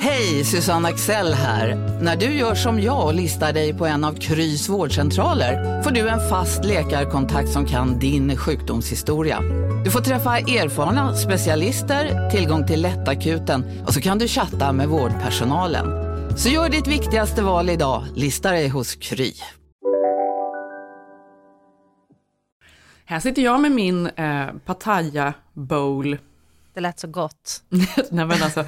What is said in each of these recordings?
Hej, Susanne Axel här. När du gör som jag och listar dig på en av Krys vårdcentraler får du en fast läkarkontakt som kan din sjukdomshistoria. Du får träffa erfarna specialister, tillgång till lättakuten och så kan du chatta med vårdpersonalen. Så gör ditt viktigaste val idag, lista dig hos Kry. Här sitter jag med min eh, Pattaya bowl. Det lät så gott. Nej men alltså,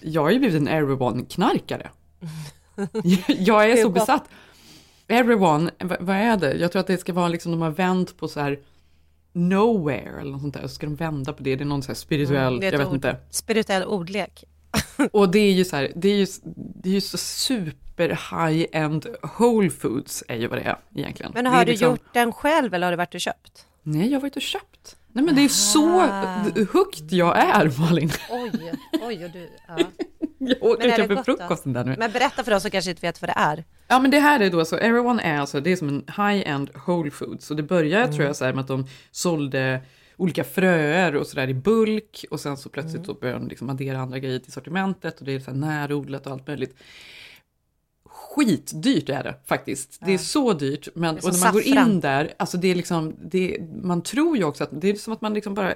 jag har ju blivit en Everyone-knarkare. jag är så besatt. Everyone, vad är det? Jag tror att det ska vara liksom, de har vänt på så här nowhere eller något sånt där, så ska de vända på det, det är någon så här spirituell, Mm, jag vet ord. inte. Spirituell ordlek. Och det är ju så här, det är ju, det är ju så super high-end Whole Foods är ju vad det är egentligen. Men har är du liksom- gjort den själv eller har du varit och köpt? Nej, jag har varit och köpt. Nej men det är så högt jag är Malin. Oj, oj och du. Ja. Jag åker och köper då? frukosten där nu. Men berätta för oss som kanske inte vet vad det är. Ja men det här är då så, Everyone är alltså, det är som en high-end Whole Foods. Och det började tror jag så här med att de sålde olika fröer och sådär i bulk och sen så plötsligt så började de liksom addera andra grejer till sortimentet och det är så här närodlat och allt möjligt. Skitdyrt är det faktiskt. Det är så dyrt. Men, och när man går saffran. in där, alltså det är liksom, det, man tror ju också att det är som att man liksom bara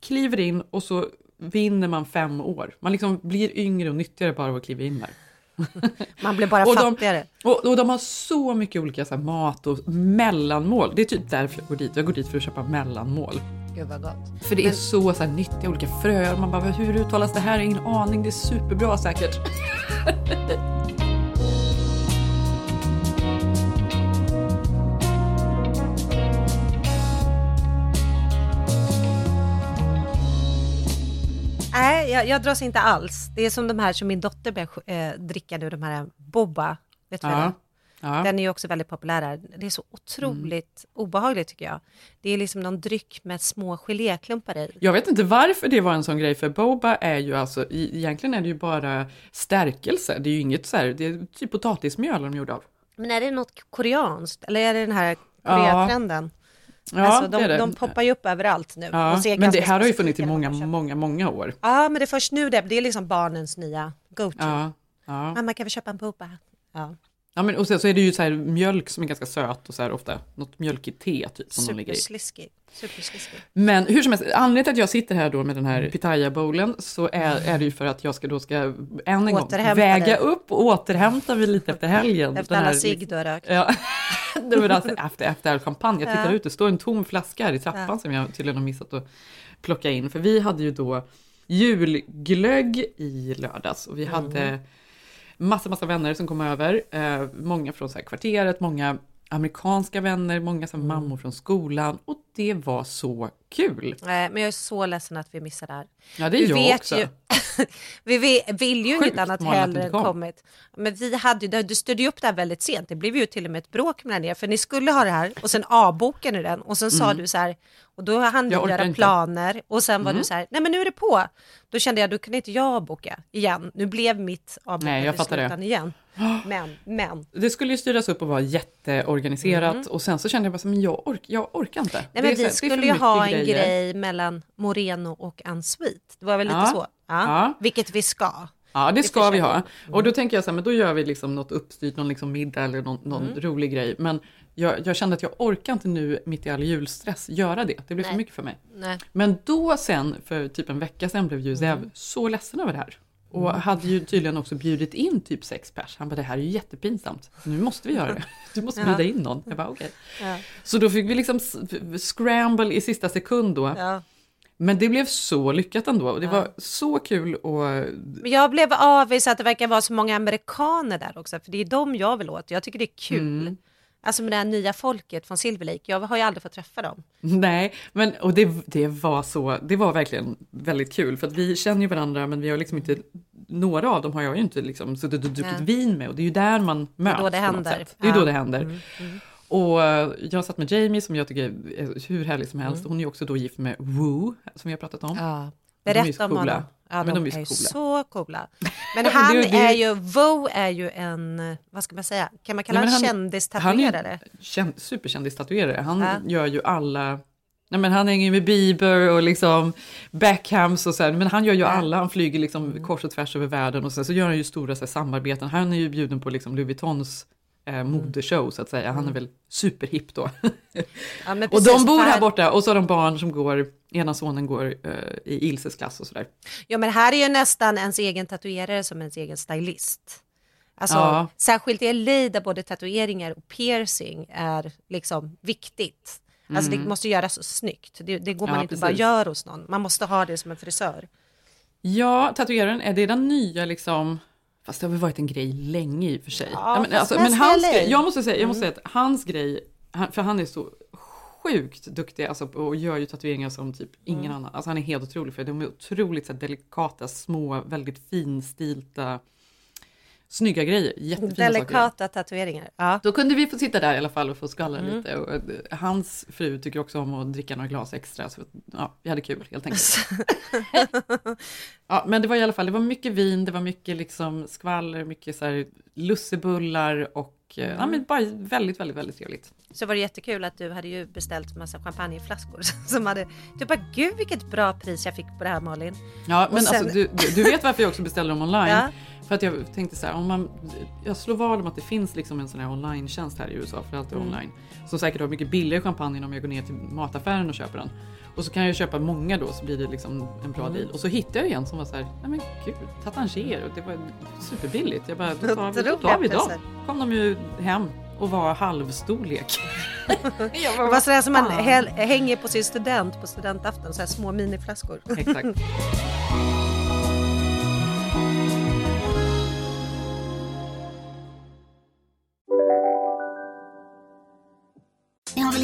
kliver in och så vinner man fem år. Man liksom blir yngre och nyttigare bara av att kliva in där. Man blir bara Och de- fattigare. Och, och de har så mycket olika så här, mat och mellanmål. Det är typ därför jag går dit. Jag går dit för att köpa mellanmål. Gud vad gott. För det är så, så här, nyttiga olika fröer. Man bara, hur uttalas det här? Ingen aning. Det är superbra säkert. Nej, jag, jag dras inte alls. Det är som de här som min dotter börjar eh, dricka nu, de här boba. Vet du? Ja. Ja. Den är ju också väldigt populär här. Det är så otroligt obehagligt tycker jag. Det är liksom någon dryck med små geléklumpar i. Jag vet inte varför det var en sån grej, för boba är ju alltså, egentligen är det ju bara stärkelse. Det är ju inget så här, det är typ potatismjöl de gjorde av. Men är det något koreanskt? Eller är det den här Koreatrenden? Ja, alltså, det är de, det. de poppar ju upp överallt nu. Ja, men det här har ju funnits i många, många, många år. Ja, men det är först nu det, det är liksom barnens nya go-to. Ja, ja. Mamma kan vi köpa en boba? Ja, ja men och sen så är det ju så här mjölk som är ganska söt och så här ofta något mjölkigt te typ som supersliskig. Supersliskig. Men hur som helst, anledningen till att jag sitter här då med den här pitaya-bowlen så är, är det ju för att jag ska då ska än en gång väga dig. upp och återhämta mig lite efter helgen. Efter Den alla cigg du har rökt. Ja, det var alltså efter, efter all champagne. Jag tittar Ja. ut, det står en tom flaska här i trappan Ja. som jag tydligen har missat att plocka in. För vi hade ju då julglögg i lördags och vi Mm. hade massa, massa vänner som kom över. Eh, många från så här kvarteret, många amerikanska vänner, många så här Mm. mammor från skolan och det var så kul. Nej, men jag är så ledsen att vi missar det här. Ja, det är Vi jag vet också. ju, vi vi- vill ju Sjukt, inget annat inte än kom. kommit. Men vi hade ju, du styrde ju upp det här väldigt sent. Det blev ju till och med ett bråk mellan er. För ni skulle ha det här och sen avbokade ni den. Och sen sa du så här, och då hann orkar göra inte. planer. Och sen var du så här, nej men nu är det på. Då kände jag, då kan inte jag avboka igen. Nu blev mitt avbokande Nej, det. slutande igen. Men, men. Det skulle ju styras upp och vara jätteorganiserat och sen så kände jag bara men jag, ork, jag orkar inte. Mm. Nej, men vi för skulle ju ha en grejer. grej mellan Moreno och Unsweet. Det var väl lite Ja. så? Ja. Ja. Vilket vi ska. Ja, det ska vi ha. Och då tänker jag så här, men då gör vi liksom något uppstyrt, någon liksom middag eller någon, någon Mm. rolig grej. Men jag, jag kände att jag orkar inte nu mitt i all julstress göra det. Det blir för Nej. mycket för mig. Nej. Men då sen, för typ en vecka sedan, blev ju Zev Mm. så ledsen över det här. Och hade ju tydligen också bjudit in typ sex pers. Han bara, det här är ju jättepinsamt. Nu måste vi göra det. Du måste Ja. bjuda in någon. Jag bara, okej. Ja. Så då fick vi liksom scramble i sista sekund då. Ja. Men det blev så lyckat ändå. Och det var så kul och jag blev avis att det verkar vara så många amerikaner där också, för det är de jag vill åt. Jag tycker det är kul. Mm. Alltså med det här nya folket från Silver Lake, jag har ju aldrig fått träffa dem. Nej, men och det, det var så, det var verkligen väldigt kul för att vi känner ju varandra men vi har liksom inte, några av dem har jag ju inte liksom suttit och druckit Nej. vin med och det är ju där man möts då det på något händer. sätt. Det är. Mm, då det händer. Och eh, jag satt med Jamie som jag tycker är hur härlig som helst. Mm. Hon är också då gift med Woo, som vi har pratat om. Ja. Är ju Berätta om honom. Ja, Men de, de är så är coola. så coola. Men Det- han det- är ju, Vo är ju en, vad ska man säga, kan man kalla honom han- kändistatuerare? Känd, superkändis-tatuerare. Han Ja. gör ju alla... Nej, men han hänger ju med Bieber och liksom Beckhams och så här, men han gör ju Ja. alla, han flyger liksom kors och tvärs över världen och sen så gör han ju stora så här, samarbeten. Han är ju bjuden på liksom Louis Vuittons eh, modeshow så att säga. Han är väl superhipp då. Ja, och de bor här borta och så har de barn som går, ena sonen går eh, i Ilses klass och sådär. Ja men här är ju nästan ens egen tatuerare som ens egen stylist. Alltså, Ja. Särskilt i LA där både tatueringar och piercing är liksom viktigt. Alltså det måste göras så snyggt. Det, det går man Mm. Ja, inte precis. bara gör hos någon. Man måste ha det som en frisör. Ja, tatueraren, är det den nya liksom... Fast det har väl varit en grej länge i och för sig. Ja, men, alltså, men hans grej, jag måste säga, jag måste säga att hans grej, för han är så sjukt duktig alltså, och gör ju tatueringar som typ ingen Mm. annan. Alltså han är helt otrolig för de är otroligt så här, delikata, små, väldigt finstilta, snygga grejer. Jättefina saker. Delikata tatueringar. Ja. Då kunde vi få sitta där i alla fall och få skvallra Mm. lite. Och, eh, hans fru tycker också om att dricka några glas extra. Så ja, vi hade kul helt enkelt. ja, men det var i alla fall, det var mycket vin, det var mycket liksom skvaller, mycket så här lussebullar och eh, ja, men bara väldigt, väldigt, väldigt trevligt. Så var det jättekul att du hade ju beställt massa champagneflaskor som hade, du bara gud vilket bra pris jag fick på det här Malin. Ja, men sen- alltså, du, du, du vet varför jag också beställde dem online? Ja. För att jag tänkte så här, om man, jag slår vad om att det finns liksom en sån här online-tjänst här i USA, för allt är Mm. online, som säkert har mycket billigare champagne än om jag går ner till mataffären och köper den. Och så kan jag köpa många då så blir det liksom en bra Mm. deal. Och så hittade jag en som var så här, nej men gud, Tatanger och det var superbilligt. Jag bara, då tar då tar vi dem. Kom de ju hem och var halvstorlek. Det var sådär som man hänger på sin student på studentafton, så här små miniflaskor. Exakt.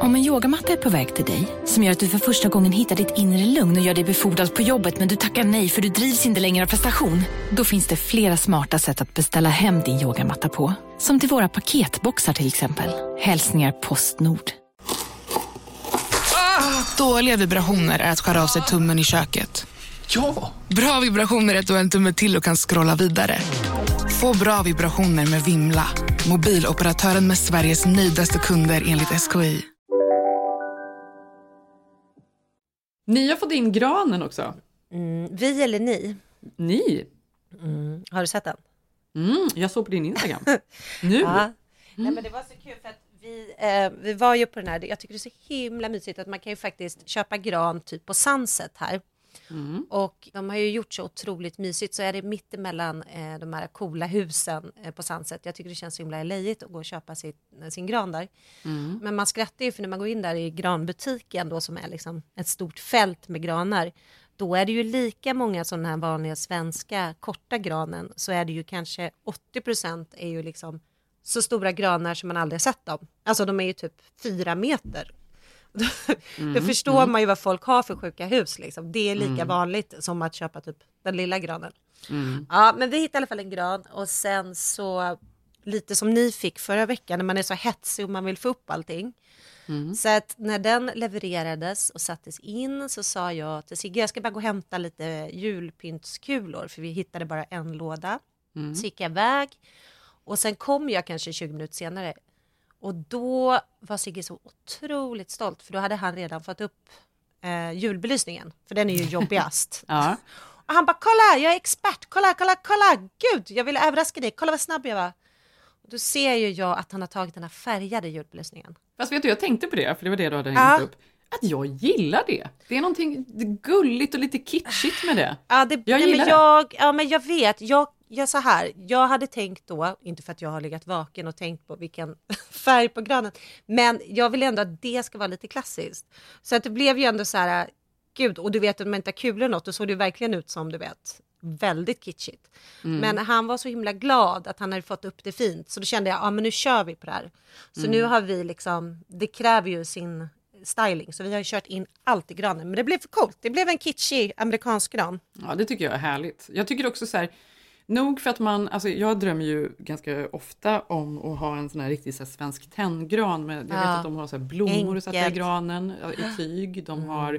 Om en yogamatta är på väg till dig, som gör att du för första gången hittar ditt inre lugn och gör dig befordrad på jobbet men du tackar nej för du drivs inte längre av prestation. Då finns det flera smarta sätt att beställa hem din yogamatta på. Som till våra paketboxar till exempel. Hälsningar Postnord. Dåliga vibrationer är att skära av sig tummen i köket. Ja! Bra vibrationer är att du har en tumme till och kan scrolla vidare. Få bra vibrationer med Vimla. Mobiloperatören med Sveriges nöjdaste kunder enligt SKI. Ni har fått in granen också. Mm, vi eller ni? Ni? Har du sett den? Mm, jag såg på din Instagram. Nu? Ja. Nej, men det var så kul för att vi, eh, vi var ju på den här, jag tycker det är så himla mysigt att man kan ju faktiskt köpa gran typ på Sunset här. Och de har ju gjort så otroligt mysigt så är det mitt emellan eh, de här coola husen eh, på Sunset. Jag tycker det känns så himla lejigt att gå och köpa sitt, sin gran där. Men man skrattar ju för när man går in där i granbutiken då som är liksom ett stort fält med granar. Då är det ju lika många som den här vanliga svenska korta granen så är det ju kanske 80% är ju liksom så stora granar som man aldrig sett dem. Alltså de är ju typ fyra meter. Då förstår man ju vad folk har för sjuka hus. Liksom. Det är lika vanligt som att köpa typ den lilla granen. Ja, men vi hittade i alla fall en gran och sen så lite som ni fick förra veckan när man är så hetsig och man vill få upp allting. Så att när den levererades och sattes in så sa jag till Sigge, jag ska bara gå och hämta lite julpyntskulor för vi hittade bara en låda. Så gick jag iväg och sen kom jag kanske 20 minuter senare och då var Sigge så otroligt stolt för då hade han redan fått upp eh, julbelysningen för den är ju jobbigast. Ja. Och han bara kolla, jag är expert, kolla, kolla, kolla, gud, jag ville överraska dig, kolla vad snabb jag var. Och då ser ju jag att han har tagit den här färgade julbelysningen. Fast vet du, jag tänkte på det, för det var det du hade Ja. hängt upp. Att jag gillar det. Det är någonting gulligt och lite kitschigt med det. Ja, det, Jag gillar men det. jag, Ja, men jag vet, jag, ja, så här, jag hade tänkt då, inte för att jag har legat vaken och tänkt på vilken färg på granen, men jag vill ändå att det ska vara lite klassiskt. Så att det blev ju ändå så här, gud, och du vet att man inte har kulor något, då såg det verkligen ut som du vet, väldigt kitschigt. Mm. Men han var så himla glad att han hade fått upp det fint, så då kände jag, ja men nu kör vi på det här. Så Mm. nu har vi liksom, det kräver ju sin styling, så vi har kört in allt i granen. Men det blev för coolt, det blev en kitschig amerikansk gran. Ja, det tycker jag är härligt. Jag tycker också så här, nog för att man, alltså jag drömmer ju ganska ofta om att ha en sån här riktig så här, svensk tenngran. Med, jag vet Ja. att de har så blommor att sätta i granen i tyg. De har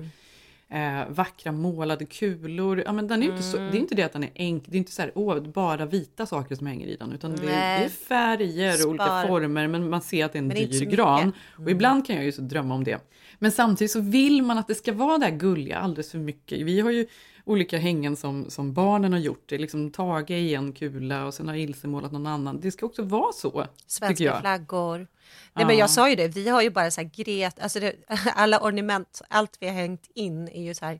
eh, vackra målade kulor. Ja, men den är ju inte så, det är inte det att den är enkel, det är inte så här, åh, bara vita saker som hänger i den. Utan det, är- det är färger och olika former, men man ser att det är en Men är dyr mycket. gran. Och ibland kan jag ju så drömma om det. Men samtidigt så vill man att det ska vara det här gulliga alldeles för mycket. Vi har ju olika hängen som, som barnen har gjort. Det är liksom Tage i en kula och sen har Ilse målat någon annan. Det ska också vara så, Svenska flaggor. Nej, Ja. men jag sa ju det, vi har ju bara så här gret, alltså det, alla ornament, allt vi har hängt in är ju så här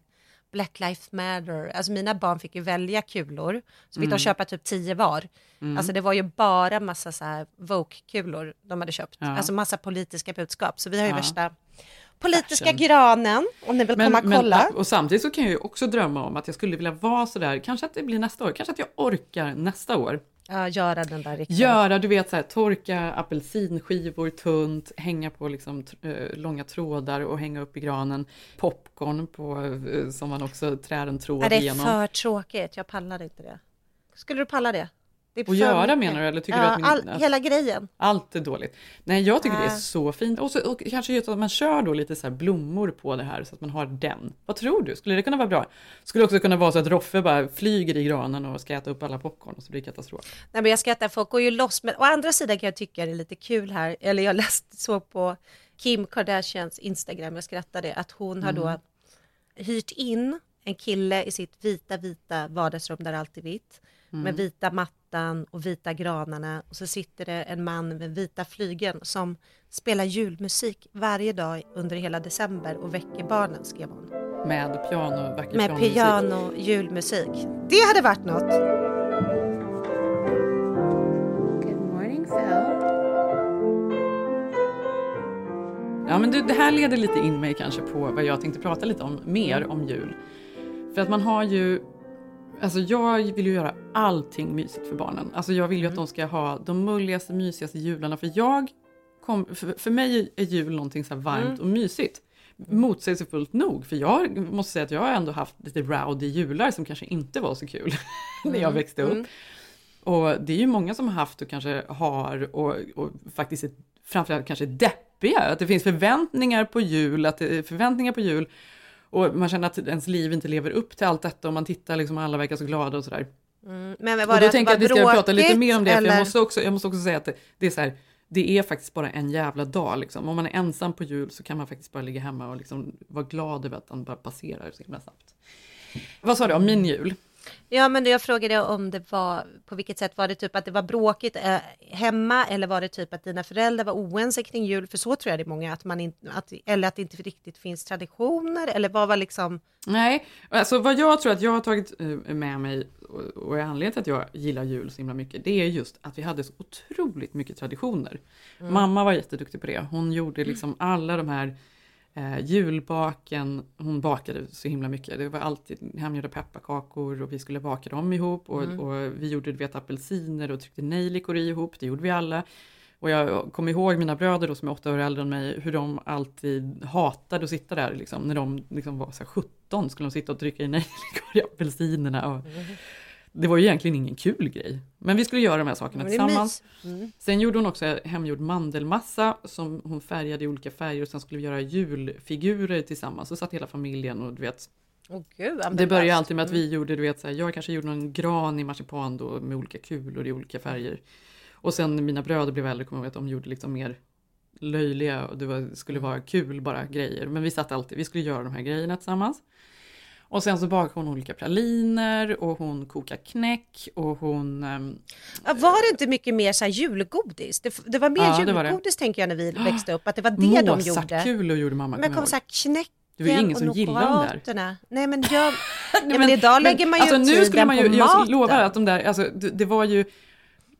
Black Lives Matter. Alltså mina barn fick ju välja kulor, så fick Mm. de köpa typ tio var. Alltså det var ju bara massa så här Vogue-kulor de hade köpt. Ja. Alltså massa politiska budskap. Så vi har ju Ja. värsta politiska Fashion. granen, om ni vill komma och kolla. och samtidigt så kan jag ju också drömma om att jag skulle vilja vara sådär, kanske att det blir nästa år, kanske att jag orkar nästa år. Ja, göra den där riktigt. Göra, du vet så här, torka apelsinskivor tunt, hänga på liksom eh, långa trådar och hänga upp i granen. Popcorn på, eh, som man också trär en tråd Ja, det är igenom. för tråkigt, jag pallar inte det. Skulle du palla det? Det Och göra menar du, eller tycker ja, du att min- all, att- Hela grejen. Allt är dåligt. Nej, jag tycker det är Äh. så fint. Och, så, och kanske just att man kör då lite så här blommor på det här så att man har den. Vad tror du? Skulle det kunna vara bra? Skulle också kunna vara så att Roffe bara flyger i granen och ska äta upp alla popcorn och så blir det katastrof. Nej, men jag skrattar, folk går ju loss. Men å andra sidan kan jag tycka det är lite kul här, eller jag läste så på Kim Kardashians Instagram, jag skrattade, att hon har då hyrt in en kille i sitt vita, vita vardagsrum där allt är vitt, med vita mattan och vita granarna. Och så sitter det en man med vita flygeln som spelar julmusik varje dag under hela december och väcker barnen, skrev hon. Med piano, vacker Med pianomusik. piano, julmusik. Det hade varit något. Good morning Phil. Ja, men det, det här leder lite in mig kanske på vad jag tänkte prata lite om mer om jul. För att man har ju, alltså jag vill ju göra allting mysigt för barnen. Alltså jag vill ju att de ska ha de mulligaste, mysigaste jularna. För jag, kom, för, för mig är jul någonting så varmt och mysigt. Motsägelsefullt nog, för jag måste säga att jag har ändå haft lite rowdy jular som kanske inte var så kul när jag växte upp. Och det är ju många som har haft och kanske har och, och faktiskt är framförallt kanske deppiga. Att det finns förväntningar på jul, att det är förväntningar på jul. Och man känner att ens liv inte lever upp till allt detta och man tittar liksom alla verkar så glada och sådär. Mm, Men var Och det då att tänker det jag att vi ska prata lite bråkigt, mer om det, för jag måste också, jag måste också säga att det, det är så här, det är faktiskt bara en jävla dag. Liksom. Om man är ensam på jul så kan man faktiskt bara ligga hemma och liksom vara glad över att den bara passerar så himla snabbt. Vad sa du om min jul? Ja, men jag frågade om det var, på vilket sätt var det typ att det var bråkigt eh, hemma eller var det typ att dina föräldrar var oense kring jul? För så tror jag det är många, att man inte, att, eller att det inte riktigt finns traditioner eller vad var liksom, Nej, alltså vad jag tror att jag har tagit eh, med mig och- är anledningen till att jag gillar jul så himla mycket, det är just att vi hade så otroligt mycket traditioner. Mamma var jätteduktig på det. Hon gjorde liksom alla de här eh, julbaken, hon bakade så himla mycket. Det var alltid hemgjorda pepparkakor och vi skulle baka dem ihop och, och vi gjorde du vet, apelsiner och tryckte nejlikor i ihop, det gjorde vi alla. Och jag kommer ihåg mina bröder då, som är åtta år äldre än mig, hur de alltid hatade att sitta där. Liksom, när de liksom var så här 17 skulle de sitta och trycka i nejlikor i apelsinerna. Och det var ju egentligen ingen kul grej. Men vi skulle göra de här sakerna tillsammans. Mm. Sen gjorde hon också hemgjord mandelmassa som hon färgade i olika färger och sen skulle vi göra julfigurer tillsammans. Så satt hela familjen och du vet, Åh gud, det började alltid med att vi gjorde, du vet, så här, jag kanske gjorde någon gran i marsipan då med olika kulor i olika färger. Och sen mina bröder blev äldre kommer jag ihåg att de gjorde liksom mer löjliga och det var, skulle vara kul bara grejer. Men vi satt alltid, vi skulle göra de här grejerna tillsammans. Och sen så bakade hon olika praliner och hon kokade knäck och hon... ehm, Ja, var det inte mycket mer så här julgodis? Det, det var mer Ja, var det. julgodis tänker jag när vi växte upp, att det var det de gjorde. Mozartkulor gjorde mamma. Men kom jag så här knäcken Det var ju ingen som gillade de där. Nej men jag, Ja, men idag lägger man ju alltså, nu tiden skulle man ju, på Jag maten. lovar att de där, alltså, det, det var ju,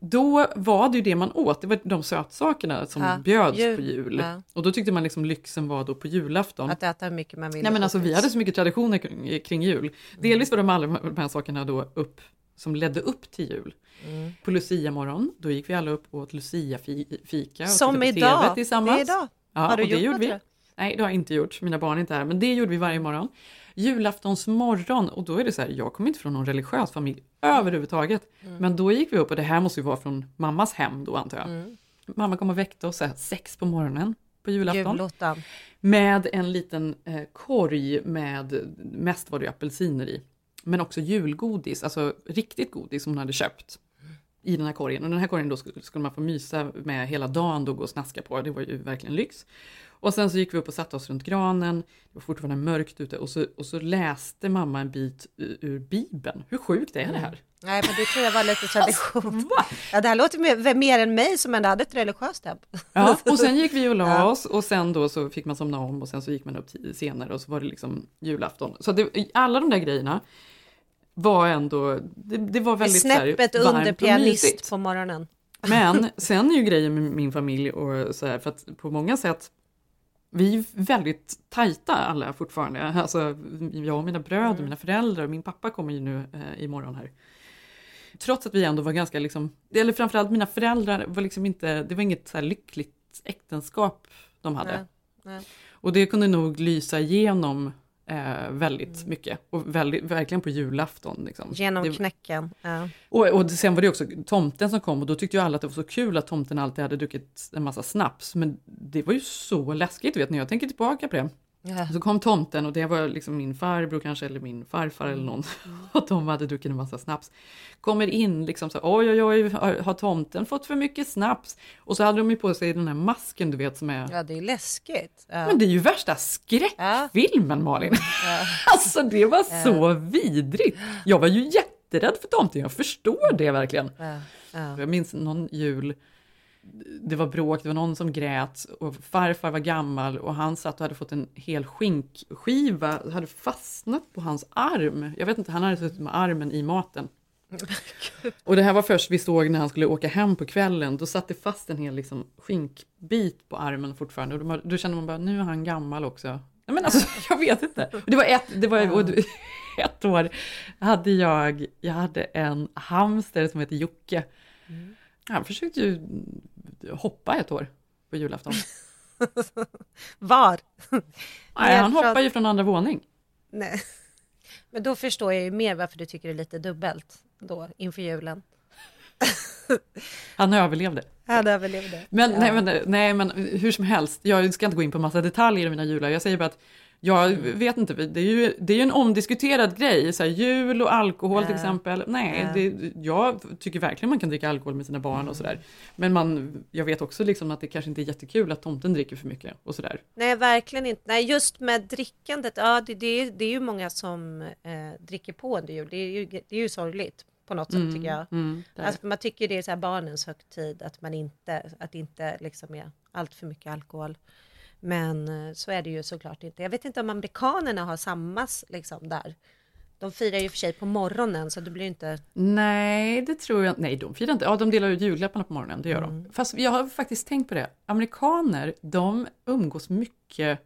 då var det ju det man åt, det var de sötsakerna som Ja, bjöds jul. på jul. Ja. Och då tyckte man liksom lyxen var då på julafton. Att äta hur mycket man vill. Nej men alltså vi hade så mycket traditioner kring, kring jul. Mm. Delvis var de alla de här sakerna då upp, som ledde upp till jul. Mm. På Lucia morgon, då gick vi alla upp och åt Lucia-fika och Som idag. TV tillsammans. Det är idag. Ja, Har du och det gjort gjorde något vi. Nej, det har jag inte gjort. Mina barn är inte här. Men det gjorde vi varje morgon. Julaftons morgon och då är det så här, jag kommer inte från någon religiös familj överhuvudtaget. Mm. Men då gick vi upp och det här måste ju vara från mammas hem då antar jag. Mm. Mamma kom och väckte oss här, sex på morgonen på julafton. Julottan. Med en liten eh, korg med, mest var det apelsiner i. Men också julgodis, alltså riktigt godis som hon hade köpt. I den här korgen. Och den här korgen då skulle, skulle man få mysa med hela dagen och gå och snaska på. Det var ju verkligen lyx. Och sen så gick vi upp och satte oss runt granen. Det var fortfarande mörkt ute. Och så, och så läste mamma en bit ur, ur Bibeln. Hur sjukt är det här? Nej, men det tror jag var lite tradition. Ja, det här låter mer, mer än mig som ändå hade ett religiöst hem. Ja, och sen gick vi och la Ja. oss och sen då så fick man somna om och sen så gick man upp senare och så var det liksom julafton. Så det, alla de där grejerna var ändå, det, det var väldigt så här Snäppet varmt under pianist på morgonen. Men sen är ju grejen med min familj och så här, för att på många sätt vi är väldigt tajta alla fortfarande. Alltså, jag och mina bröder, Mm. mina föräldrar, min pappa kommer ju nu eh, imorgon här. Trots att vi ändå var ganska, liksom, eller framförallt mina föräldrar var liksom inte, det var inget så lyckligt äktenskap de hade. Nej, nej. Och det kunde nog lysa igenom eh, väldigt mycket. Och väldigt, verkligen på julafton. Liksom. Genom knäcken. Ja. och, och sen var det också tomten som kom och då tyckte ju alla att det var så kul att tomten alltid hade druckit en massa snaps. Men det var ju så läskigt vet ni, jag tänker tillbaka på det. Ja. Så kom tomten och det var liksom min farbror kanske eller min farfar eller någon. Och de hade druckit en massa snaps. Kommer in liksom så oj oj oj har, tomten fått för mycket snaps? Och så hade de ju på sig den här masken du vet som är ja, det är läskigt. Ja. men det är ju värsta skräckfilmen Malin. alltså det var så vidrigt. Jag var ju jätterädd för tomten, jag förstår det verkligen. Ja. Ja. Jag minns någon jul, det var bråk, det var någon som grät och farfar var gammal och han satt och hade fått en hel skinkskiva, hade fastnat på hans arm. Jag vet inte, han hade suttit med armen i maten. Och det här var först vi såg när han skulle åka hem på kvällen. Då satt det fast en hel liksom, skinkbit på armen fortfarande. Och då, då kände man bara, nu är han gammal också. Nej, men alltså, jag vet inte. Det var ett, det var, ett år hade jag, jag hade en hamster som heter Jocke. Han försökte ju hoppa ett år på julafton. Var? Nej, han hoppar ju från andra våning. Nej. Men då förstår jag ju mer varför du tycker det är lite dubbelt då inför julen. Han överlevde. Han överlevde. Men, Ja. nej, men, nej, men hur som helst, jag ska inte gå in på massa detaljer i mina jular. Jag säger bara att jag Mm. vet inte, det är ju, det är ju en omdiskuterad grej. Så här, jul och alkohol till exempel. Nej, det, jag tycker verkligen man kan dricka alkohol med sina barn och sådär. Men man, jag vet också liksom att det kanske inte är jättekul att tomten dricker för mycket och sådär. Nej, verkligen inte. Nej, just med drickandet, ja, det, det, är, det är ju många som eh, dricker på under jul. Det är ju, det är ju sorgligt på något sätt tycker jag. Mm, Alltså, man tycker det är så barnens högtid, att man inte, att det inte liksom är allt för mycket alkohol. Men eh, så är det ju såklart inte. Jag vet inte om amerikanerna har samma liksom där. De firar ju för sig på morgonen så det blir inte... Nej, det tror jag Nej, de firar inte. Ja, de delar ut julklapparna på morgonen, det gör Mm. de. Fast jag har faktiskt tänkt på det. Amerikaner, de umgås mycket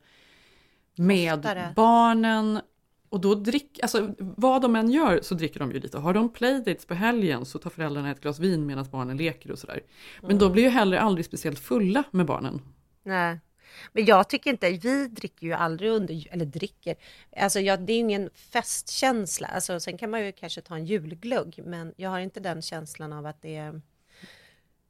med Oftare. barnen. Och då drick, alltså vad de än gör så dricker de ju lite. Har de playdates på helgen så tar föräldrarna ett glas vin medan barnen leker och sådär. Men Mm. de blir ju heller aldrig speciellt fulla med barnen. Nej. Men jag tycker inte, vi dricker ju aldrig under, eller dricker, alltså jag, det är ingen festkänsla. Alltså, sen kan man ju kanske ta en julglugg, men jag har inte den känslan av att det är,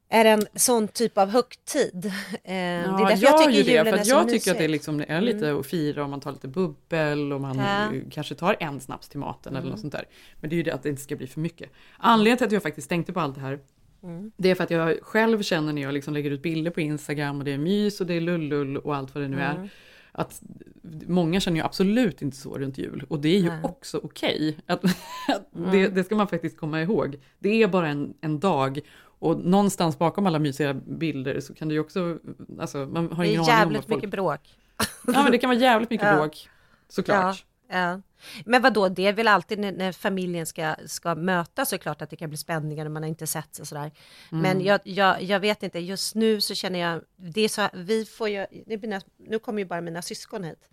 är en sån typ av högtid. Eh, det är Ja, därför jag jag tycker ju det, julen för är att så jag tycker att det liksom, är lite att fira och man tar lite bubbel och man Ja. eh, kanske tar en snaps till maten eller Mm. något sånt där. Men det är ju det att det inte ska bli för mycket. Anledningen till att jag faktiskt tänkte på allt det här Mm. det är för att jag själv känner när jag liksom lägger ut bilder på Instagram och det är mys och det är lullull och allt vad det nu Mm. är. Att många känner ju absolut inte så runt jul och det är ju Nej. också okej. Att Mm. det, det ska man faktiskt komma ihåg. Det är bara en, en dag och någonstans bakom alla mysiga bilder så kan det ju också, alltså man har Det ingen är aning om jävligt vad folk... mycket bråk. Ja men det kan vara jävligt mycket Ja. bråk, såklart. Ja, ja. Men vad då? det är väl alltid när, när, familjen ska, ska mötas så klart att det kan bli spänningar när man har inte sett och sådär. Mm. Men jag, jag, jag vet inte, just nu så känner jag, det är så, vi får ju, mina, nu kommer ju bara mina syskon hit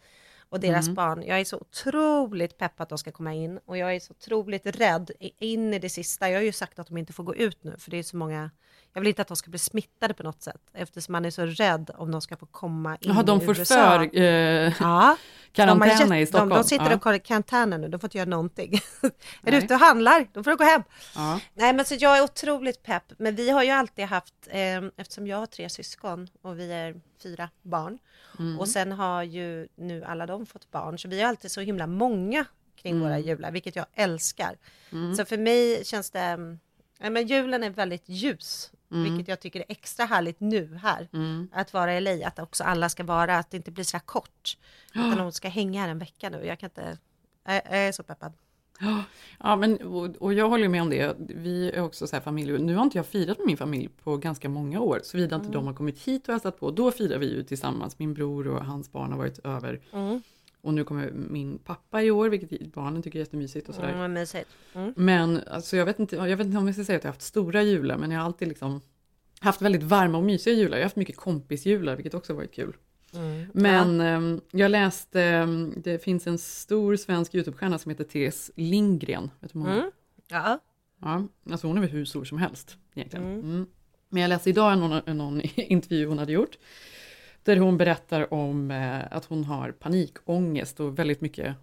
och deras mm. barn. Jag är så otroligt peppad att de ska komma in och jag är så otroligt rädd in i det sista. Jag har ju sagt att de inte får gå ut nu för det är så många jag vill inte att de ska bli smittade på något sätt eftersom man är så rädd om de ska få komma in Jaha, de får USA. för eh, ja, karantän i Stockholm? De, de sitter ja. och kollar karantän nu, de får inte göra någonting. är du ute och handlar, då får du gå hem. Ja. Nej, men så jag är otroligt pepp, men vi har ju alltid haft, eh, eftersom jag har tre syskon och vi är fyra barn, mm. och sen har ju nu alla de fått barn, så vi är alltid så himla många kring mm. våra jular, vilket jag älskar. Mm. Så för mig känns det, ja, men julen är väldigt ljus Mm. Vilket jag tycker är extra härligt nu här. Mm. Att vara i LA, att också alla ska vara, att det inte blir så här kort. Utan de ska hänga här en vecka nu. Jag kan inte, jag, jag är så peppad. Ja, men, och, och, jag håller med om det. Vi är också så här familj. Nu har inte jag firat med min familj på ganska många år, såvida mm. inte de har kommit hit och hälsat på. Då firar vi ju tillsammans. Min bror och hans barn har varit över. Och nu kommer min pappa i år, vilket barnen tycker är jättemysigt och sådär. Mm, mm. Men alltså, jag, vet inte, jag vet inte om jag ska säga att jag har haft stora jular, men jag har alltid liksom haft väldigt varma och mysiga jular. Jag har haft mycket kompisjular, vilket också varit kul. Mm. Men ja. eh, jag läste, ehm, det finns en stor svensk YouTube-stjärna som heter Therese Lindgren. Vet du mm. Ja. ja. Alltså hon är väl hur stor som helst egentligen. Mm. mm. Men jag läste idag någon, någon intervju hon hade gjort. Där hon berättar om eh, att hon har panikångest och väldigt mycket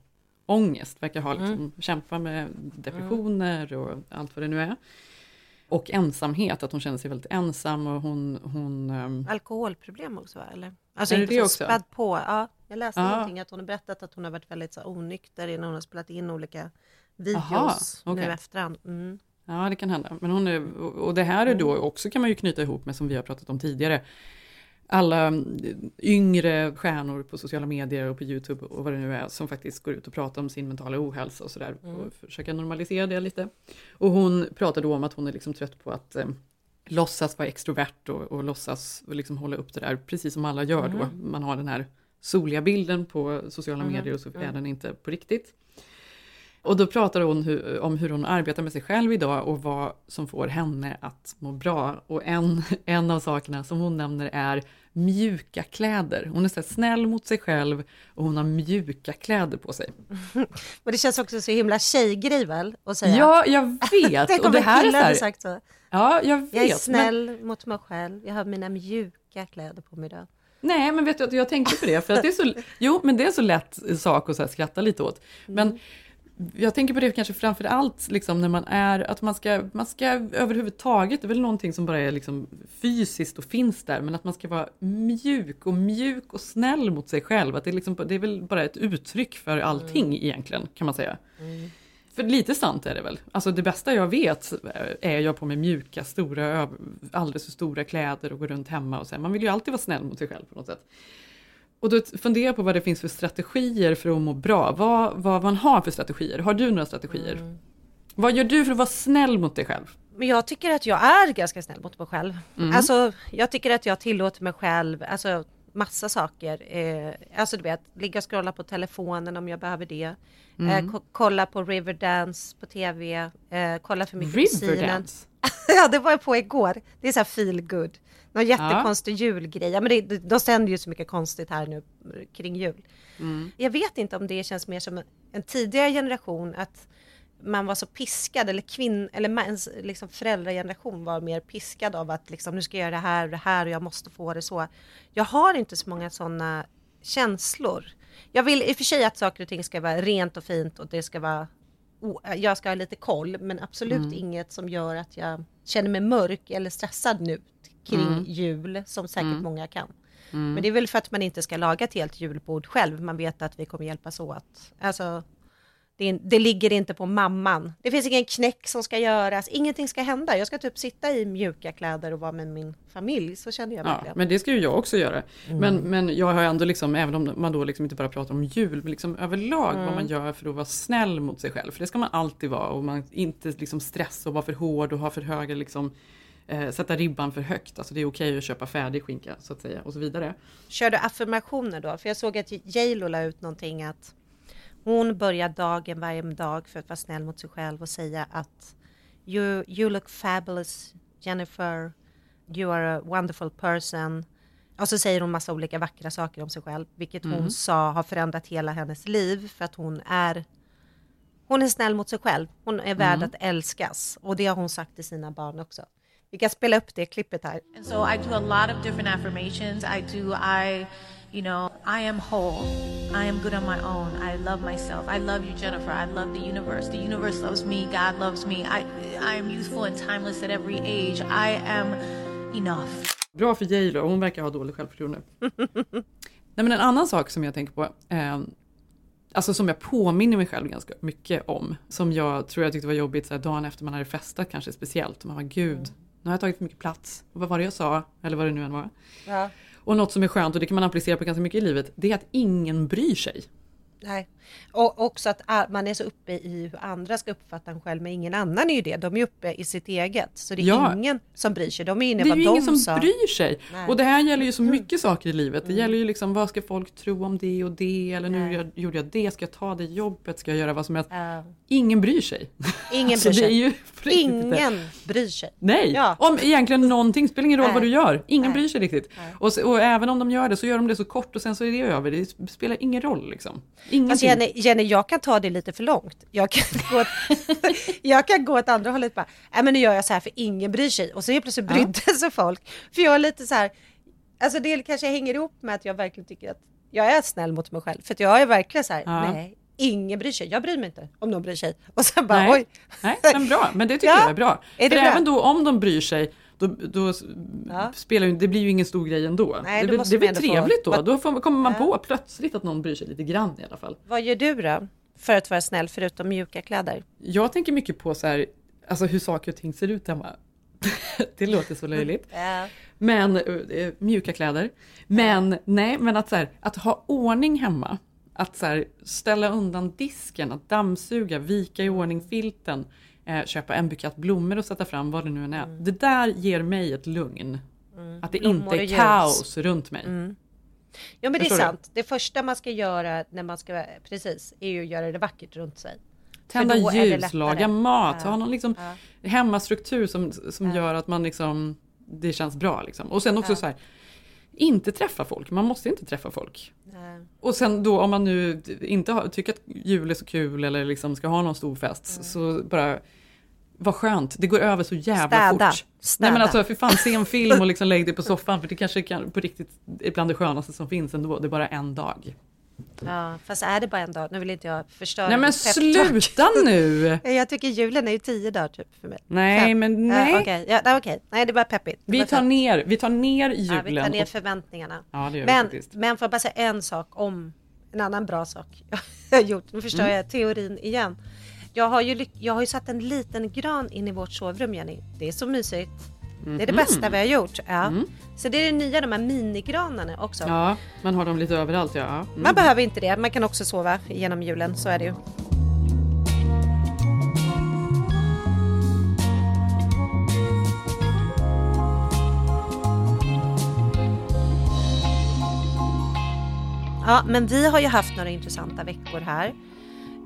ångest. Verkar ha liksom, mm. kämpa med depressioner och allt vad det nu är. Och ensamhet, att hon känner sig väldigt ensam och hon... hon um... Alkoholproblem också eller? Alltså är det inte det också? spädd på. Ja, jag läste ja. någonting att hon har berättat att hon har varit väldigt så, onykter innan hon har spelat in olika videos Aha, okay. nu efterhand. Mm. Ja, det kan hända. Men hon är, och det här är då mm. också kan man ju knyta ihop med som vi har pratat om tidigare alla yngre stjärnor på sociala medier och på Youtube och vad det nu är som faktiskt går ut och pratar om sin mentala ohälsa och sådär mm. och försöka normalisera det lite. Och hon pratar då om att hon är liksom trött på att eh, låtsas vara extrovert och, och låtsas och liksom hålla upp det där precis som alla gör mm. då. Man har den här soliga bilden på sociala mm. medier och så är mm. den inte på riktigt. Och då pratar hon hu om hur hon arbetar med sig själv idag och vad som får henne att må bra. Och en, en av sakerna som hon nämner är mjuka kläder. Hon är så snäll mot sig själv och hon har mjuka kläder på sig. Men det känns också så himla tjejgrej väl? Att säga. Ja, jag vet. Tänk om det här är så här... sagt så. Ja, jag vet. Jag är snäll men... mot mig själv. Jag har mina mjuka kläder på mig idag. Nej, men vet du att jag tänkte på det, för att det är så, jo, men det är så lätt sak att så skratta lite åt. Men mm jag tänker på det kanske framför allt liksom när man är, att man ska, man ska överhuvudtaget, det är väl någonting som bara är liksom fysiskt och finns där, men att man ska vara mjuk och mjuk och snäll mot sig själv. Att det, är liksom, det är väl bara ett uttryck för allting mm. egentligen, kan man säga. Mm. För lite sant är det väl. Alltså det bästa jag vet är jag på med mjuka, stora, alldeles för stora kläder och går runt hemma och så. Man vill ju alltid vara snäll mot sig själv på något sätt. Och då funderar på vad det finns för strategier för att må bra. Vad, vad man har för strategier. Har du några strategier? Mm. Vad gör du för att vara snäll mot dig själv? Men jag tycker att jag är ganska snäll mot mig själv. Mm. Alltså, jag tycker att jag tillåter mig själv, alltså massa saker. Eh, alltså du vet, ligga och scrolla på telefonen om jag behöver det. Mm. Eh, kolla på Riverdance på tv. Eh, kolla för mycket Riverdance? ja, det var jag på igår. Det är så här feel good. Någon jättekonstig ja. julgrej. Ja, men det, de sänder ju så mycket konstigt här nu kring jul. Mm. Jag vet inte om det känns mer som en tidigare generation att man var så piskad, eller kvinn, eller mans, liksom föräldrageneration var mer piskad av att liksom, nu ska jag göra det här och det här och jag måste få det så. Jag har inte så många sådana känslor. Jag vill i och för sig att saker och ting ska vara rent och fint och det ska vara jag ska ha lite koll, men absolut mm. inget som gör att jag känner mig mörk eller stressad nu kring mm. jul, som säkert mm. många kan. Mm. Men det är väl för att man inte ska laga ett helt julbord själv. Man vet att vi kommer hjälpas åt. Alltså, det, det, ligger inte på mamman. Det finns ingen knäck som ska göras. Ingenting ska hända. Jag ska typ sitta i mjuka kläder och vara med min familj. Så känner jag verkligen. Ja, men det ska ju jag också göra. Mm. Men, men jag har ändå liksom, även om man då liksom inte bara pratar om jul, men liksom överlag mm. vad man gör för att vara snäll mot sig själv. För det ska man alltid vara och man inte liksom stressa och vara för hård och ha för höga liksom eh, sätta ribban för högt. Alltså det är okej att köpa färdig skinka så att säga och så vidare. Kör du affirmationer då? För jag såg att J Lo la ut någonting att hon börjar dagen varje dag för att vara snäll mot sig själv och säga att you, you look fabulous Jennifer, you are a wonderful person. Och så säger hon massa olika vackra saker om sig själv, vilket Mm. hon sa har förändrat hela hennes liv för att hon är hon är snäll mot sig själv. Hon är värd Mm. att älskas och det har hon sagt till sina barn också. Vi kan spela upp det klippet här. And so I do a lot of different affirmations. I do, I, you know, I am whole. I am good on my own. I love myself. I love you, Jennifer. I love the universe. The universe loves me. God loves me. I, I am youthful and timeless at every age. I am enough. Bra för J Lo, hon verkar ha dåligt självförtroende. Nej, men en annan sak som jag tänker på, eh, alltså som jag påminner mig själv ganska mycket om, som jag tror jag tyckte var jobbigt så här, dagen efter man hade festat kanske speciellt. Man var gud, nu har jag tagit för mycket plats. Och vad var det jag sa? Eller vad det nu än var. Ja. Och något som är skönt, och det kan man applicera på ganska mycket i livet, det är att ingen bryr sig. Nej. Och också att man är så uppe i hur andra ska uppfatta en själv, men ingen annan är ju det. De är uppe i sitt eget. Så det är Ja. ingen som bryr sig. De är inne i vad de ingen som sa. bryr sig. Nej. Och det här gäller ju så mycket saker i livet. Det gäller ju liksom vad ska folk tro om det och det eller nu jag, gjorde jag det, ska jag ta det jobbet, ska jag göra vad som helst. Ja. Ingen bryr sig. Ingen Alltså, bryr sig. Ingen bryr sig. Nej, Ja. om egentligen någonting, spelar ingen roll Nej. vad du gör. Ingen Nej. bryr sig riktigt. Och, och även om de gör det så gör de det så kort och sen så är det över. Det spelar ingen roll liksom. Fast Ingenting. Jenny, Jenny, jag kan ta det lite för långt. Jag kan gå åt, jag kan gå åt andra hållet bara, nej men nu gör jag så här för ingen bryr sig. Och så helt plötsligt Ja. brydde sig folk. För jag är lite så här, alltså det kanske hänger ihop med att jag verkligen tycker att jag är snäll mot mig själv. För jag är verkligen så här, Ja. nej, ingen bryr sig. Jag bryr mig inte om någon bryr sig. Och sen bara, Nej. oj. Nej, men bra. Men det tycker Ja. jag är bra. Är det För bra? även då om de bryr sig, då, då Ja. spelar ju, det blir ju ingen stor grej ändå. Nej, det, det blir ändå få- trevligt då. Då får, kommer man Ja. på plötsligt att någon bryr sig lite grann i alla fall. Vad gör du då? För att vara snäll, förutom mjuka kläder? Jag tänker mycket på så här, alltså hur saker och ting ser ut hemma. det låter så löjligt. Ja. Men eh, mjuka kläder. Men nej, men att, så här, att ha ordning hemma. Att så här, ställa undan disken, att dammsuga, vika i ordning filten, eh, köpa en bukett blommor och sätta fram vad det nu än är. Det där ger mig ett lugn. Att det Mm. Blommor inte är kaos runt mig. Ja men det är Förstår du? sant. Det första man ska göra när man ska, precis, är ju att göra det vackert runt sig. Tända ljus, laga mat, Ja. ha någon liksom hemmastruktur som, som gör att man liksom, det känns bra. Liksom. Och sen också så här, inte träffa folk, man måste inte träffa folk. Nej. Och sen då om man nu inte har, tycker att jul är så kul eller liksom ska ha någon stor fest Mm. så bara vad skönt, det går över så jävla Städa. fort. Städa. Nej men alltså för fan se en film och liksom lägg dig på soffan för det kanske kan, på riktigt är bland det skönaste som finns ändå. Det är bara en dag. Ja, fast är det bara en dag? Nu vill inte jag förstöra Nej men sluta nu! Jag tycker julen är ju tio dagar typ för mig. Nej Fem. men Ja, nej. Okej, ja, nej, okej. nej det är bara peppigt. Vi tar ner, vi tar ner julen. ja, vi tar ner och- förväntningarna. Ja, det gör vi men, faktiskt. men får jag bara säga en sak om en annan bra sak jag har gjort. Nu förstör Mm. jag teorin igen. Jag har, ju, jag har ju satt en liten gran in i vårt sovrum Jenny. Det är så mysigt. Det är det bästa vi har gjort. Ja. Så det är det nya, de här minigranarna också. Ja, man har dem lite överallt ja. Mm. Man behöver inte det. Man kan också sova genom julen, så är det ju. Ja, men vi har ju haft några intressanta veckor här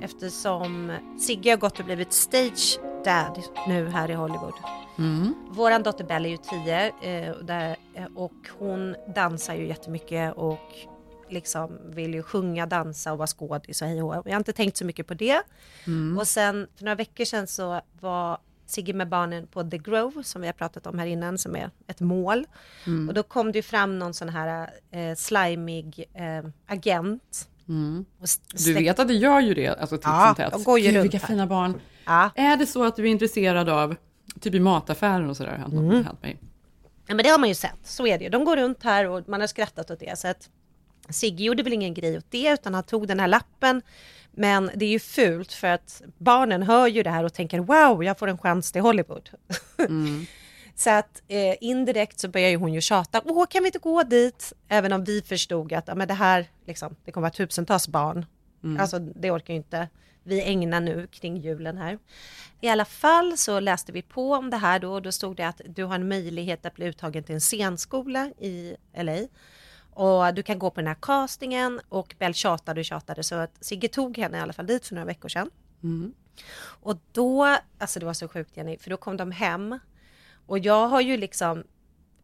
eftersom Sigge har gått och blivit stage dad nu här i Hollywood. Mm. Våran dotter Belle är ju 10 eh, där, eh, och hon dansar ju jättemycket och liksom vill ju sjunga, dansa och vara skådis och hej och. Jag har inte tänkt så mycket på det. Och sen för några veckor sedan så var Sigge med barnen på The Grove som vi har pratat om här innan som är ett mål. Och då kom det ju fram någon sån här eh, slimig eh, agent. St- Du vet att det gör ju det, alltså titt Ja, som tätt. går ju Gud, vilka här. fina barn. Ja. Är det så att du är intresserad av, typ i mataffären och sådär, har hänt Mm. hänt mig? Ja, men det har man ju sett, så är det ju. De går runt här och man har skrattat åt det. Så att Sigge gjorde väl ingen grej åt det, utan han tog den här lappen. Men det är ju fult för att barnen hör ju det här och tänker wow, jag får en chans till Hollywood. så att eh, indirekt så börjar ju hon ju tjata, åh kan vi inte gå dit? Även om vi förstod att ja, men det här, liksom, det kommer vara tusentals barn. Alltså det orkar ju inte vi ägna nu kring julen här. I alla fall så läste vi på om det här då och då stod det att du har en möjlighet att bli uttagen till en scenskola i LA. Och du kan gå på den här castingen och Bell tjatade och tjatade så att Sigge tog henne i alla fall dit för några veckor sedan. Och då, alltså det var så sjukt Jenny, för då kom de hem och jag har ju liksom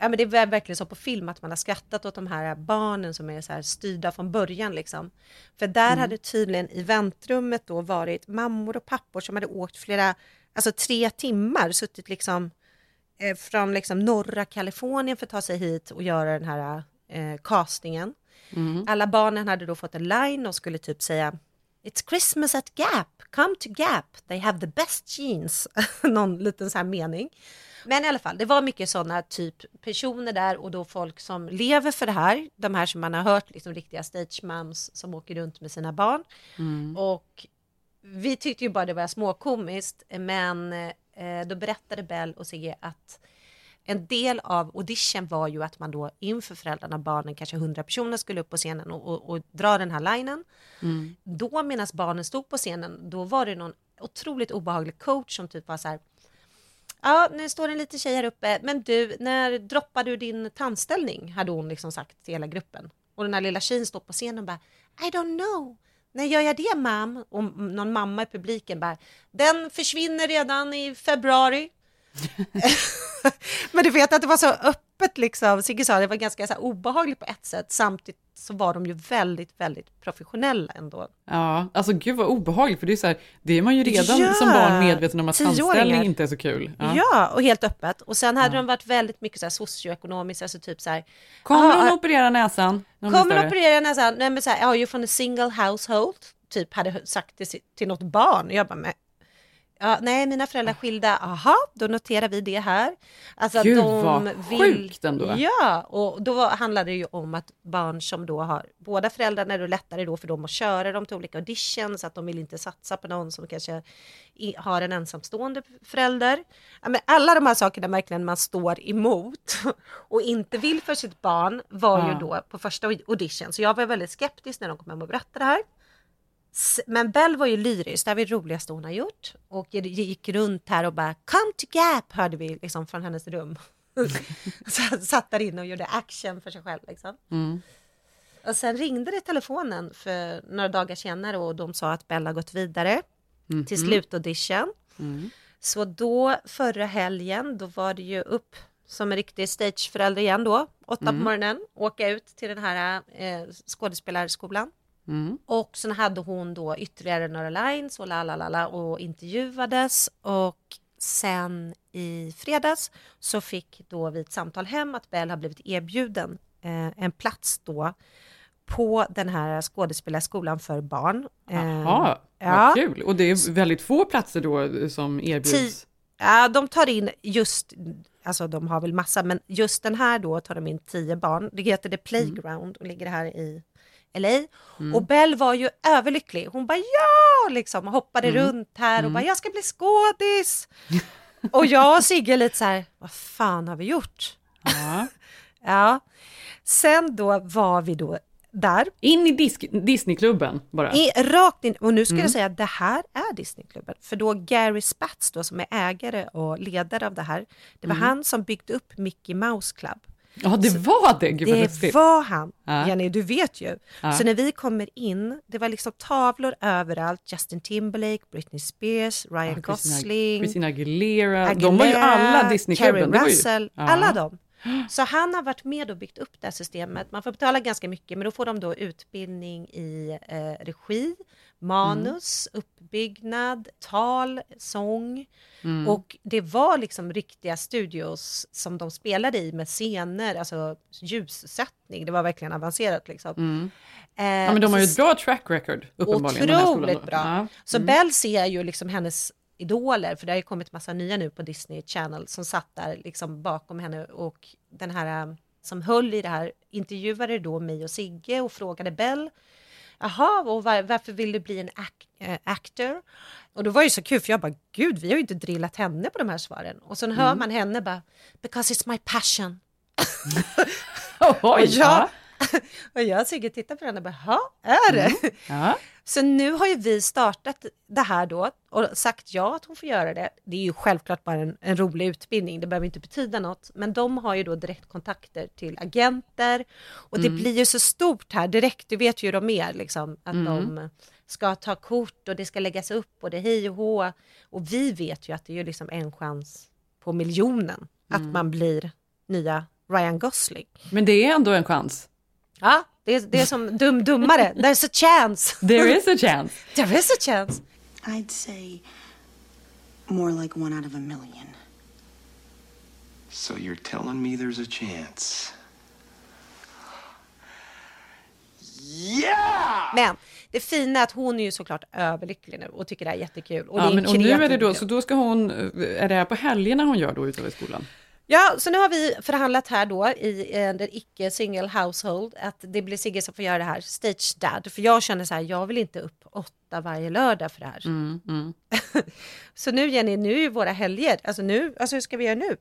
Ja, men det är verkligen så på film att man har skrattat åt de här barnen som är så här styrda från början. Liksom. För där hade tydligen i väntrummet då varit mammor och pappor som hade åkt flera, alltså tre timmar, suttit liksom eh, från liksom norra Kalifornien för att ta sig hit och göra den här eh, castingen. Alla barnen hade då fått en line och skulle typ säga It's Christmas at Gap, come to Gap, they have the best jeans. Någon liten så här mening. Men i alla fall, det var mycket sådana typ personer där och då folk som lever för det här. De här som man har hört, liksom riktiga stage moms som åker runt med sina barn. Och vi tyckte ju bara det var småkomiskt, men eh, då berättade Bell och Sigge att en del av audition var ju att man då inför föräldrarna, barnen, kanske 100 personer skulle upp på scenen och, och, och dra den här linen. Då medan barnen stod på scenen, då var det någon otroligt obehaglig coach som typ var så här Ja, nu står en liten tjej här uppe, men du, när droppar du din tandställning? Hade hon liksom sagt till hela gruppen. Och den här lilla tjejen står på scenen och bara I don't know. När gör jag det mam? Och någon mamma i publiken bara Den försvinner redan i februari. men du vet att det var så öppet liksom. Sigge sa det var ganska så obehagligt på ett sätt. Samtidigt så var de ju väldigt, väldigt professionella ändå. Ja, alltså gud vad obehagligt, för det är så här, det är man ju redan Ja, som barn medveten om att tandställning inte är så kul. Ja. och helt öppet. Och sen hade de varit väldigt mycket så här socioekonomiskt, alltså typ så här. Kommer "Ah, hon operera näsan? hon Kommer större?" att operera näsan, nej men så här, are you from a single household? Typ hade sagt det till något barn. Jag bara, ja, nej mina föräldrar är skilda, aha, då noterar vi det här. Alltså Gud, de vad sjukt ändå. Ja, och då handlar det ju om att barn som då har båda föräldrarna är det lättare då för dem att köra dem till olika auditions, att de vill inte satsa på någon som kanske har en ensamstående förälder. Ja, men alla de här sakerna verkligen man står emot och inte vill för sitt barn var ju Ja. då på första audition. Så jag var väldigt skeptisk när de kom hem och berättade det här. Men Bell var ju lyrisk, det var det roligaste hon har gjort. Och gick runt här och bara “Come to Gap” hörde vi liksom från hennes rum. Så satt där inne och gjorde action för sig själv. Liksom. Och sen ringde det telefonen för några dagar senare och de sa att Bella gått vidare till slutaudition. Så då förra helgen, då var det ju upp som en riktig stageförälder igen då, åtta på morgonen, åka ut till den här eh, skådespelarskolan. Och sen hade hon då ytterligare några lines och la la la la och intervjuades och sen i fredags så fick då vi ett samtal hem att Bell har blivit erbjuden eh, en plats då på den här skådespelarskolan för barn. Eh, Jaha, ja. vad kul. Och det är väldigt få platser då som erbjuds. Ti- Ja, de tar in just, alltså de har väl massa, men just den här då tar de in tio barn. Det heter The Playground och ligger här i LA. Och Bell var ju överlycklig. Hon bara ja, liksom hoppade runt här och bara jag ska bli skådis. och jag och Sigge lite så här, vad fan har vi gjort? Ja. Ja. Sen då var vi då där, In i disk- Disneyklubben bara. i, rakt in, och nu ska jag säga att det här är Disneyklubben. För då Gary Spatz då som är ägare och ledare av det här, det var han som byggde upp Mickey Mouse Club. Ja, det var det. Gud Det lustigt. var han, Ja. Jenny, du vet ju. Ja. Så när vi kommer in, det var liksom tavlor överallt, Justin Timberlake, Britney Spears, Ryan Ja, Gosling, Christina Aguilera. De var ju alla Disneyklubben. Ju- Russell, Ja. alla dem. Så han har varit med och byggt upp det här systemet. Man får betala ganska mycket, men då får de då utbildning i eh, regi, manus, Mm. uppbyggnad, tal, sång. Mm. Och det var liksom riktiga studios som de spelade i med scener, alltså ljussättning. Det var verkligen avancerat liksom. Mm. Eh, Ja, men de har ju ett bra track record, uppenbarligen. Otroligt bra. Ja. Så Mm. Bell ser ju liksom hennes idoler, för det har ju kommit massa nya nu på Disney Channel som satt där liksom bakom henne och den här eh, som höll i det här intervjuade då mig och Sigge och frågade Bell Jaha, och var, varför vill du bli en ac- eh, actor? Och då var det ju så kul, för jag bara, gud, vi har ju inte drillat henne på de här svaren. Och sen hör man henne bara, because it's my passion. Oj, Och jag, ja. och jag och Sigge tittar på den och bara, "Ha, är det? Mm. Ja. Så nu har ju vi startat det här då och sagt ja att hon får göra det. Det är ju självklart bara en, en rolig utbildning, det behöver inte betyda något. Men de har ju då direktkontakter till agenter och det Mm. blir ju så stort här direkt, du vet ju hur de är liksom, att Mm. de ska ta kort och det ska läggas upp och det är hej och hå. Och vi vet ju att det är ju liksom en chans på miljonen att Mm. man blir nya Ryan Gosling. Men det är ändå en chans. Ja, det är, det är som dum dummare. There's a chance. There is a chance. There is a chance. I'd say more like one out of a million. So you're telling me there's a chance? Yeah! Men det fina är att hon är ju såklart överlycklig nu och tycker det är jättekul. Och det Ja, är en men, och nu är det då, så då ska hon, är det här på helgerna hon gör då ute i skolan? Ja, så nu har vi förhandlat här då i eh, den icke single household att det blir Sigge som får göra det här, stage dad. För jag känner så här, jag vill inte upp åtta varje lördag för det här. Mm, mm. Så nu Jenny, nu är ju våra helger, alltså nu, alltså hur ska vi göra nu?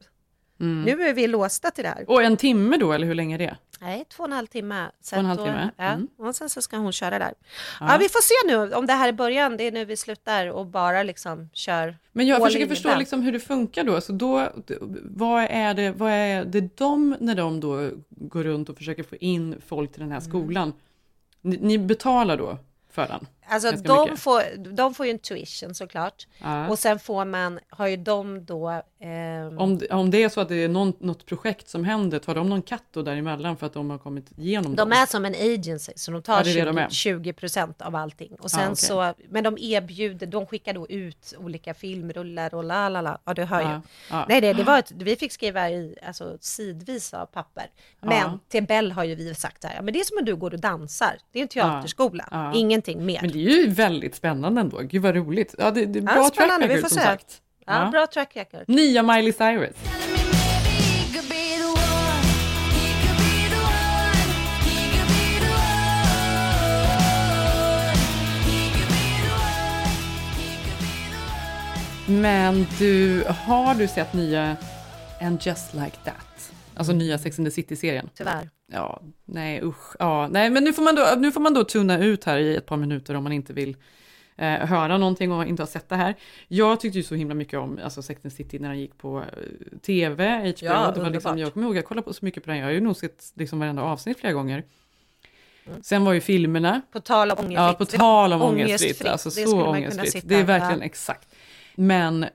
Mm. Nu är vi låsta till det här. Och en timme då, eller hur länge är det? Nej, två och en halv timme. Två och en halv då- timme, Ja, mm. och sen så ska hon köra där. Ja. Ja. vi får se nu om det här är början, det är nu vi slutar och bara liksom kör Men jag försöker förstå liksom hur det funkar då. Så då vad, är det, vad är det de, när de då går runt och försöker få in folk till den här Mm. skolan, ni, ni betalar då för den? Alltså de mycket? får, de får ju en tuition såklart. Ja. Och sen får man, har ju de då... ehm, Om, om det är så att det är någon, något projekt som händer, tar de någon katt då däremellan för att de har kommit igenom de dem? är som en agency, så de tar Ja, det är det de 20, är. 20 procent av allting. Och sen Ah, okej. så, men de erbjuder, de skickar då ut olika filmrullar och la la la. Ja, du hör ju. Ja, ja. Nej, det, det var ett, vi fick skriva i alltså, sidvis av papper. Men Ja. till Bell har ju vi sagt så här, ja, men det är som om du går och dansar. Det är en teaterskola, Ja. ingenting mer. Det är ju väldigt spännande ändå. Gud vad roligt. Ja, det, det är Ja, bra track spännande, vi record får som se. sagt. Ja, bra track record. Nya Miley Cyrus. Men du, har du sett nya And just like that? Alltså nya Sex and the City-serien? Tyvärr. Ja, nej usch. Ja, nej, men nu får, man då, nu får man då tuna ut här i ett par minuter om man inte vill eh, höra någonting och inte har sett det här. Jag tyckte ju så himla mycket om alltså, Sex and the City när den gick på eh, tv, HBO. Ja, det var liksom, jag kommer ihåg, jag kollade på så mycket på den, jag har ju nog sett liksom varenda avsnitt flera gånger. Sen var ju filmerna. På tal om ångestfritt. Ja, på tal om ångestfritt. Ångestfritt, Alltså det så ångestfritt. Det är verkligen exakt. Men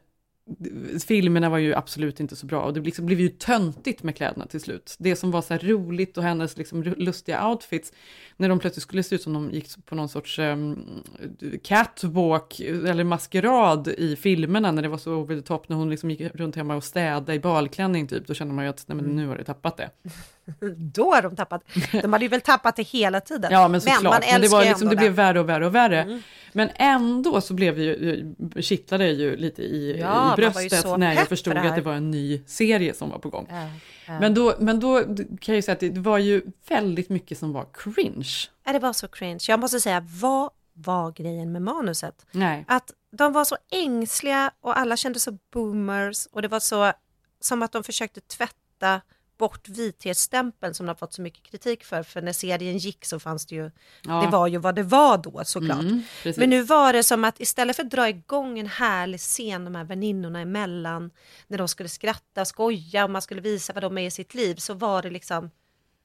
filmerna var ju absolut inte så bra och det liksom blev ju töntigt med kläderna till slut. Det som var så här roligt och hennes liksom lustiga outfits, när de plötsligt skulle se ut som de gick på någon sorts um, catwalk eller maskerad i filmerna när det var så over the top, när hon liksom gick runt hemma och städade i balklänning typ, då kände man ju att nej, men nu har det tappat det. Då har de tappat. De hade ju väl tappat det hela tiden. Ja, men såklart. man Men, det, var liksom, det blev värre och värre och värre. Men ändå så blev ju, kittlade det ju lite i, Ja, i bröstet när jag för förstod det att det var en ny serie som var på gång. Ja, ja. Men, då, men då kan jag ju säga att det var ju väldigt mycket som var cringe. Ja, det var så cringe. Jag måste säga, vad var grejen med manuset? Nej. Att de var så ängsliga och alla kände så boomers och det var så som att de försökte tvätta bort vithetsstämpeln som de har fått så mycket kritik för. För när serien gick så fanns det ju, Ja. det var ju vad det var då såklart. Mm. Men nu var det som att istället för att dra igång en härlig scen de här väninnorna emellan, när de skulle skratta, skoja och man skulle visa vad de är i sitt liv, så var det liksom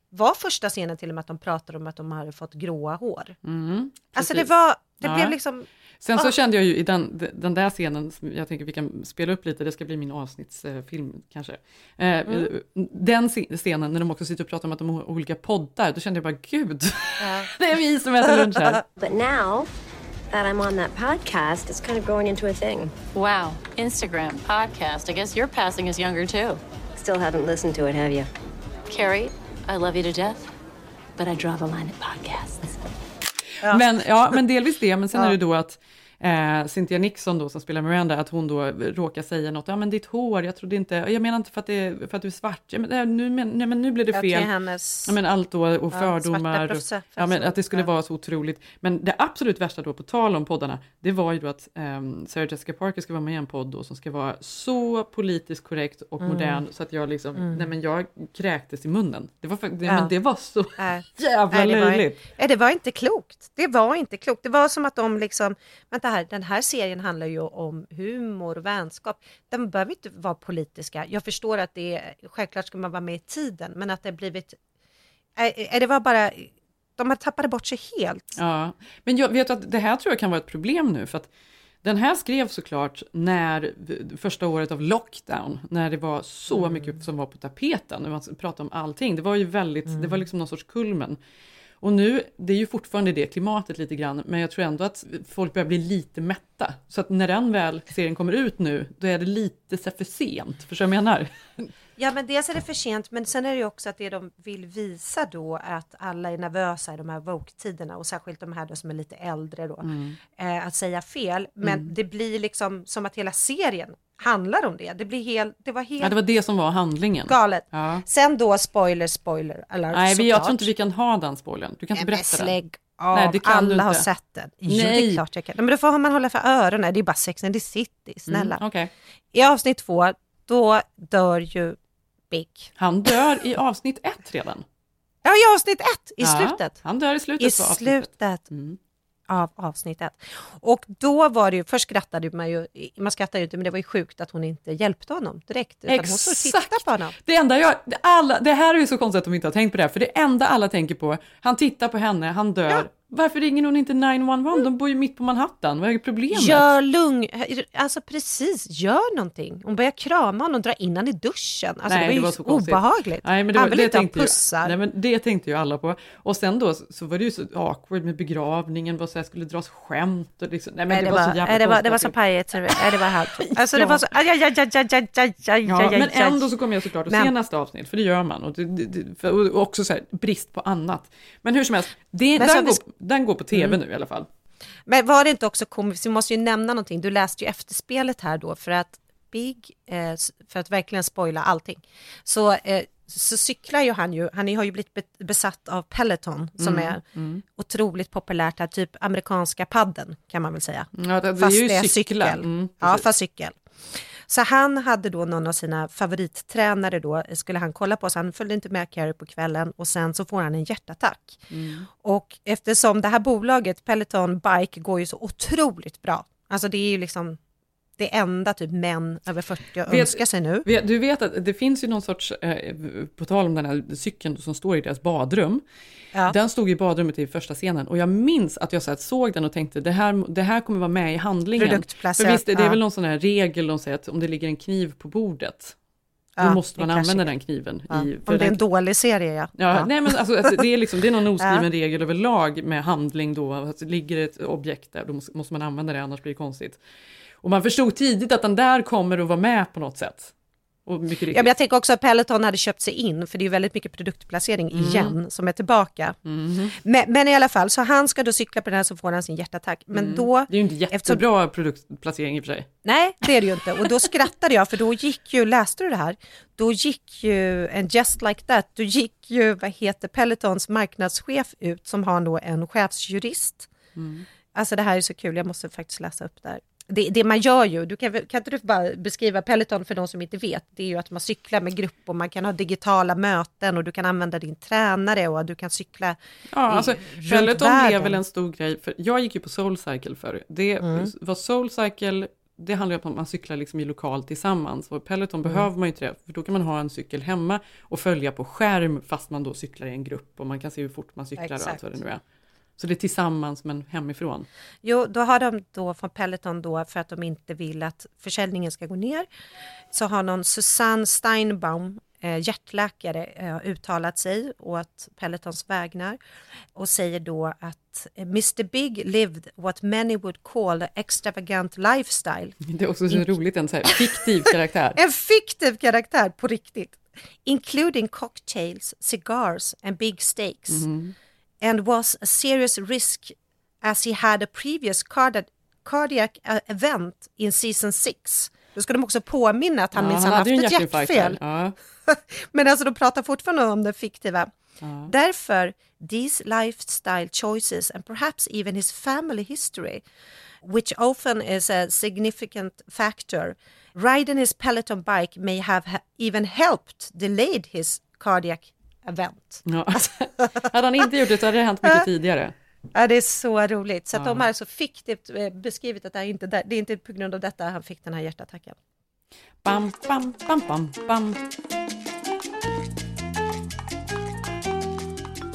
var första scenen till och med att de pratade om att de hade fått gråa hår. Mm, Alltså det var, det Ja. blev liksom... Sen så Ah. kände jag ju i den, den där scenen, som jag tänker vi kan spela upp lite, det ska bli min avsnittsfilm kanske. Eh, Mm. Den sce- scenen när de också sitter och pratar om att de har olika poddar, då kände jag bara gud, Ja. det är vi som äter lunch här. But now that I'm on that podcast, it's kind of growing into a thing. Wow, Instagram, podcast. I guess your passing is younger too. Still haven't listened to it, have you? Carrie, I love you to death, but I draw the line at podcasts. Men, ja, men delvis det, men sen Ja. är det då att eh, Cynthia Nixon då som spelar Miranda, att hon då råkar säga något, ja men ditt hår, jag trodde inte, jag menar inte för att, det, för att du är svart, ja, men, äh, nu, men, nej, men nu blev det Ja, fel. till hennes- ja, men allt då och Ja, fördomar, professor- ja, men att det skulle ja. vara så otroligt. Men det absolut värsta då, på tal om poddarna, det var ju då att um, Sarah Jessica Parker ska vara med i en podd då som ska vara så politiskt korrekt och Mm. modern så att jag liksom, Mm. nej men jag kräktes i munnen. Det var, det, Ja. men det var så Nej. jävla Nej, det var, löjligt. ja, det var inte klokt. Det var inte klokt. Det var som att de liksom, vänta här, den här serien handlar ju om humor och vänskap. De behöver inte vara politiska. Jag förstår att det är, självklart ska man vara med i tiden, men att det blivit, är, är det var bara, de har tappat bort sig helt. Ja, men jag vet att det här tror jag kan vara ett problem nu för att den här skrevs såklart när första året av lockdown, när det var så Mm. mycket som var på tapeten, när man pratade om allting. Det var ju väldigt, det Mm. var liksom någon sorts kulmen. Och nu, det är ju fortfarande det klimatet lite grann, men jag tror ändå att folk börjar bli lite mätta. Så att när den väl serien kommer ut nu, då är det lite så här för sent. Förstår du vad jag menar? Ja, men dels är det för sent, men sen är det ju också att det de vill visa då att alla är nervösa i de här woke-tiderna och särskilt de här då som är lite äldre då, Mm. eh, att säga fel. Men Mm. det blir liksom som att hela serien handlar om det. Det blir helt, det var helt Ja, det var det som var handlingen. galet. Ja. Sen då spoiler, spoiler alert Nej, vi, jag tror inte vi kan ha den spoilern. Du kan inte Nej, berätta den. av, Nej, det kan alla du har inte. sett den. Jo, det är Nej. klart jag kan. Nej, Men då får man hålla för öronen, det är bara Sex and the City, snälla. Mm, okej. I avsnitt två, då dör ju Big. Han dör i avsnitt ett redan. Ja, i avsnitt ett, i Ja, slutet. Han dör i slutet I på avsnittet. slutet Mm. av avsnitt ett. Och då var det ju, först skrattade man ju, man skrattade ju inte, men det var ju sjukt att hon inte hjälpte honom direkt. Utan hon stod och tittade Exakt! på honom. Det enda jag, det alla, det här är ju så konstigt att de inte har tänkt på det här, för det enda alla tänker på, han tittar på henne, han dör. Varför ringer hon inte 911? De bor ju mitt på Manhattan, vad är problemet? Gör lugn, alltså precis, gör någonting. Hon börjar krama honom och dra in honom i duschen. Alltså Nej, det var ju så konstigt. obehagligt. Nej, men det, Han var, vill det inte ha pussar. Nej, men det tänkte ju alla på. Och sen då så var det ju så awkward med begravningen, vad så här skulle dras skämt och liksom, nej men Nej, det, var, så jävla det var, det var så pajigt. så det- det var helt... Alltså det var så... Aj, aj, aj, aj, aj, aj, aj, Ja, men ändå så kommer jag såklart att se nästa avsnitt, för det gör man. Och, det, det, det, och också så här, brist på annat. Men hur som helst, det, Men så går, den går på tv Mm. nu i alla fall. Men var det inte också komiskt, vi måste ju nämna någonting, du läste ju efterspelet här då för att Big, eh, för att verkligen spoila allting, så, eh, så cyklar ju han ju, han har ju blivit be- besatt av Peloton som Mm, är mm. otroligt populärt här, typ amerikanska padden kan man väl säga. Ja, det- det är fast ju det är cykel. Mm, ja, fast cykel. Så han hade då någon av sina favorittränare då, skulle han kolla på, så han följde inte med Carrie på kvällen och sen så får han en hjärtattack. Mm. Och eftersom det här bolaget, Peloton Bike, går ju så otroligt bra. Alltså det är ju liksom det enda typ män över 40 önskar sig nu. Vet, du vet att det finns ju någon sorts, eh, på tal om den här cykeln som står i deras badrum. Den stod i badrummet i första scenen och jag minns att jag så såg den och tänkte det här, det här kommer vara med i handlingen. För visst, det är ja. väl någon sån här regel de säger att om det ligger en kniv på bordet, då Ja, måste man använda den kniven. Ja. I, Om det är den- en dålig serie ja. Ja, Nej, men alltså, alltså, det, är liksom, det är någon oskriven Ja. regel överlag med handling då, att ligger ett objekt där, då måste, måste man använda det, annars blir det konstigt. Och man förstod tidigt att den där kommer att vara med på något sätt. Och mycket riktigt. Ja, men jag tänker också att Peloton hade köpt sig in, för det är ju väldigt mycket produktplacering Mm. igen som är tillbaka. Mhm. Men, men i alla fall, så han ska då cykla på den här så får han sin hjärtattack. Men Mm. då... Det är ju inte jättebra produktplacering i och för sig. Nej, det är det ju inte. Och då skrattade jag, för då gick ju, läste du det här? Då gick ju en Just Like That, då gick ju, vad heter Pelotons marknadschef ut, som har då en chefsjurist. Mm. Alltså det här är så kul, jag måste faktiskt läsa upp där. Det, det man gör ju, du kan, kan inte du bara beskriva Peloton för de som inte vet, det är ju att man cyklar med grupp och man kan ha digitala möten och du kan använda din tränare och du kan cykla Ja, alltså, runt Peloton världen. väl en stor grej, för jag gick ju på Soulcycle förr. Det Mm. var Soulcycle, det handlar ju om att man cyklar liksom i lokal tillsammans. Och Peloton Mm. behöver man ju inte det, för då kan man ha en cykel hemma och följa på skärm fast man då cyklar i en grupp och man kan se hur fort man cyklar och allt Exakt. vad det nu är. Så det är tillsammans men hemifrån. Jo, då har de då från Peloton då för att de inte vill att försäljningen ska gå ner så har någon Susanne Steinbaum, eh, hjärtläkare, eh, uttalat sig åt Pelotons vägnar och säger då att eh, Mr Big lived what many would call an extravagant lifestyle. Det är också så In- roligt, en så här fiktiv karaktär. En fiktiv karaktär på riktigt. Including cocktails, cigars and big steaks. Mhm. And was a serious risk as he had a previous car, cardiac uh, event in season 6. Då ska de också påminna att han Ja, minsann haft ett hjärtfel. Ja. Men alltså de pratar fortfarande om det fiktiva. Ja. Därför, these lifestyle choices and perhaps even his family history, which often is a significant factor, riding his Peloton bike may have ha- even helped delayed his cardiac event. Ja. hade han inte gjort det så hade det hänt mycket tidigare. Ja, det är så roligt. Så att Ja. de har alltså fiktivt eh, beskrivit att det är, inte där, det är inte på grund av detta han fick den här hjärtattacken. Bam, bam, bam, bam, bam.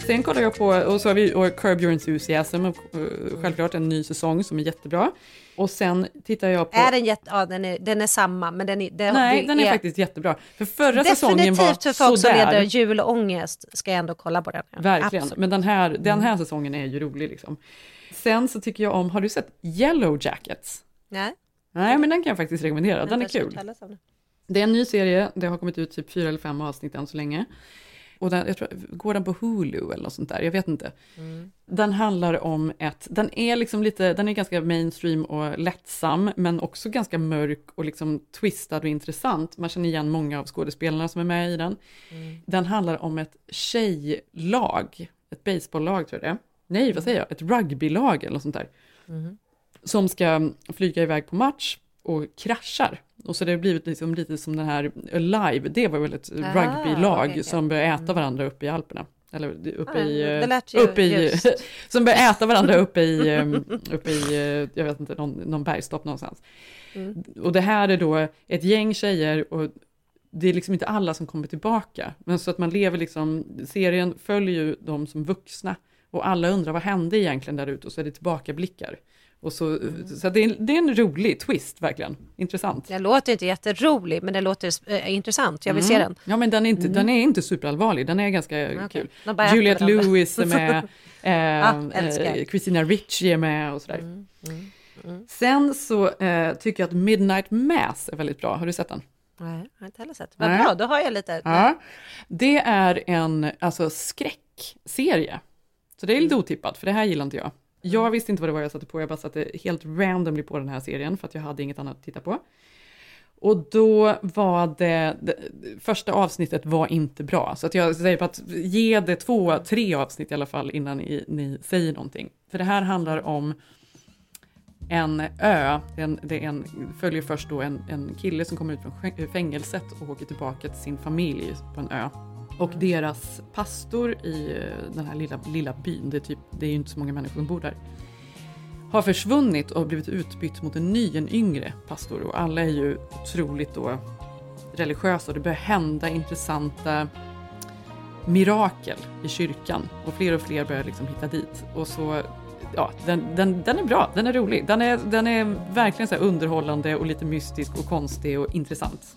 Sen kollar jag på, och så har vi och Curb Your Enthusiasm, och, eh, självklart en ny säsong som är jättebra. Och sen tittar jag på... Är den jätte, ja, den är, den är samma, men den är, det, Nej, den är faktiskt jättebra. För förra säsongen var Definitivt för folk som leder julångest ska jag ändå kolla på den. Verkligen, Absolut. men den här, den här säsongen är ju rolig liksom. Sen så tycker jag om, har du sett Yellow Jackets? Nej. Nej, men den kan jag faktiskt rekommendera, den är kul. den. Det är en ny serie, det har kommit ut typ fyra eller fem avsnitt än så länge. Och den, jag tror, går den på Hulu eller något sånt där? Jag vet inte. Mm. Den handlar om ett, den är liksom lite, den är ganska mainstream och lättsam, men också ganska mörk och liksom twistad och intressant. Man känner igen många av skådespelarna som är med i den. Mm. Den handlar om ett tjejlag, ett baseballlag tror jag det är. Nej, vad säger jag? Ett rugbylag eller något sånt där. Mm. Som ska flyga iväg på match och kraschar. Och så det har blivit liksom lite som den här Alive, det var väl ett Ah, rugbylag okej, okej. som började äta varandra uppe i Alperna. Eller uppe i... eh, ju uppe i som började äta varandra uppe i, eh, uppe i eh, jag vet inte, någon, någon bergstopp någonstans. Mm. Och det här är då ett gäng tjejer och det är liksom inte alla som kommer tillbaka. Men så att man lever liksom, serien följer ju dem som vuxna och alla undrar vad hände egentligen där ute och så är det tillbakablickar. Och så så det, är en, det är en rolig twist verkligen, intressant. Den låter inte jätterolig, men den låter eh, intressant. Jag vill Mm. se den. Ja men den är inte, Mm. den är inte superallvarlig, den är ganska Okej. kul. Juliette. Lewis är med, Ah, eh, älskar. eh, Christina Ricci är med och sådär. Mm, mm, mm. Sen så eh, tycker jag att Midnight Mass är väldigt bra, har du sett den? Nej, jag har inte heller sett. Vad bra, då har jag lite... Ja. Det är en alltså, skräckserie. Så det är lite otippat, för det här gillar inte jag. Jag visste inte vad det var jag satte på, jag bara satte helt randomly på den här serien för att jag hade inget annat att titta på. Och då var det, det första avsnittet var inte bra, så att jag säger på att ge det två, tre avsnitt i alla fall innan ni, ni säger någonting. För det här handlar om en ö, en, det en, följer först då en, en kille som kommer ut från fängelset och åker tillbaka till sin familj på en ö. Och deras pastor i eh, den här lilla, lilla byn, det är, typ, det är ju inte så många människor som bor där, har försvunnit och blivit utbytt mot en ny, en yngre pastor. Och alla är ju otroligt då religiösa och det börjar hända intressanta mirakel i kyrkan. Och fler och fler börjar liksom hitta dit. Och så, ja, den, den, den är bra, den är rolig. Den är, den är verkligen så här underhållande och lite mystisk och konstig och intressant.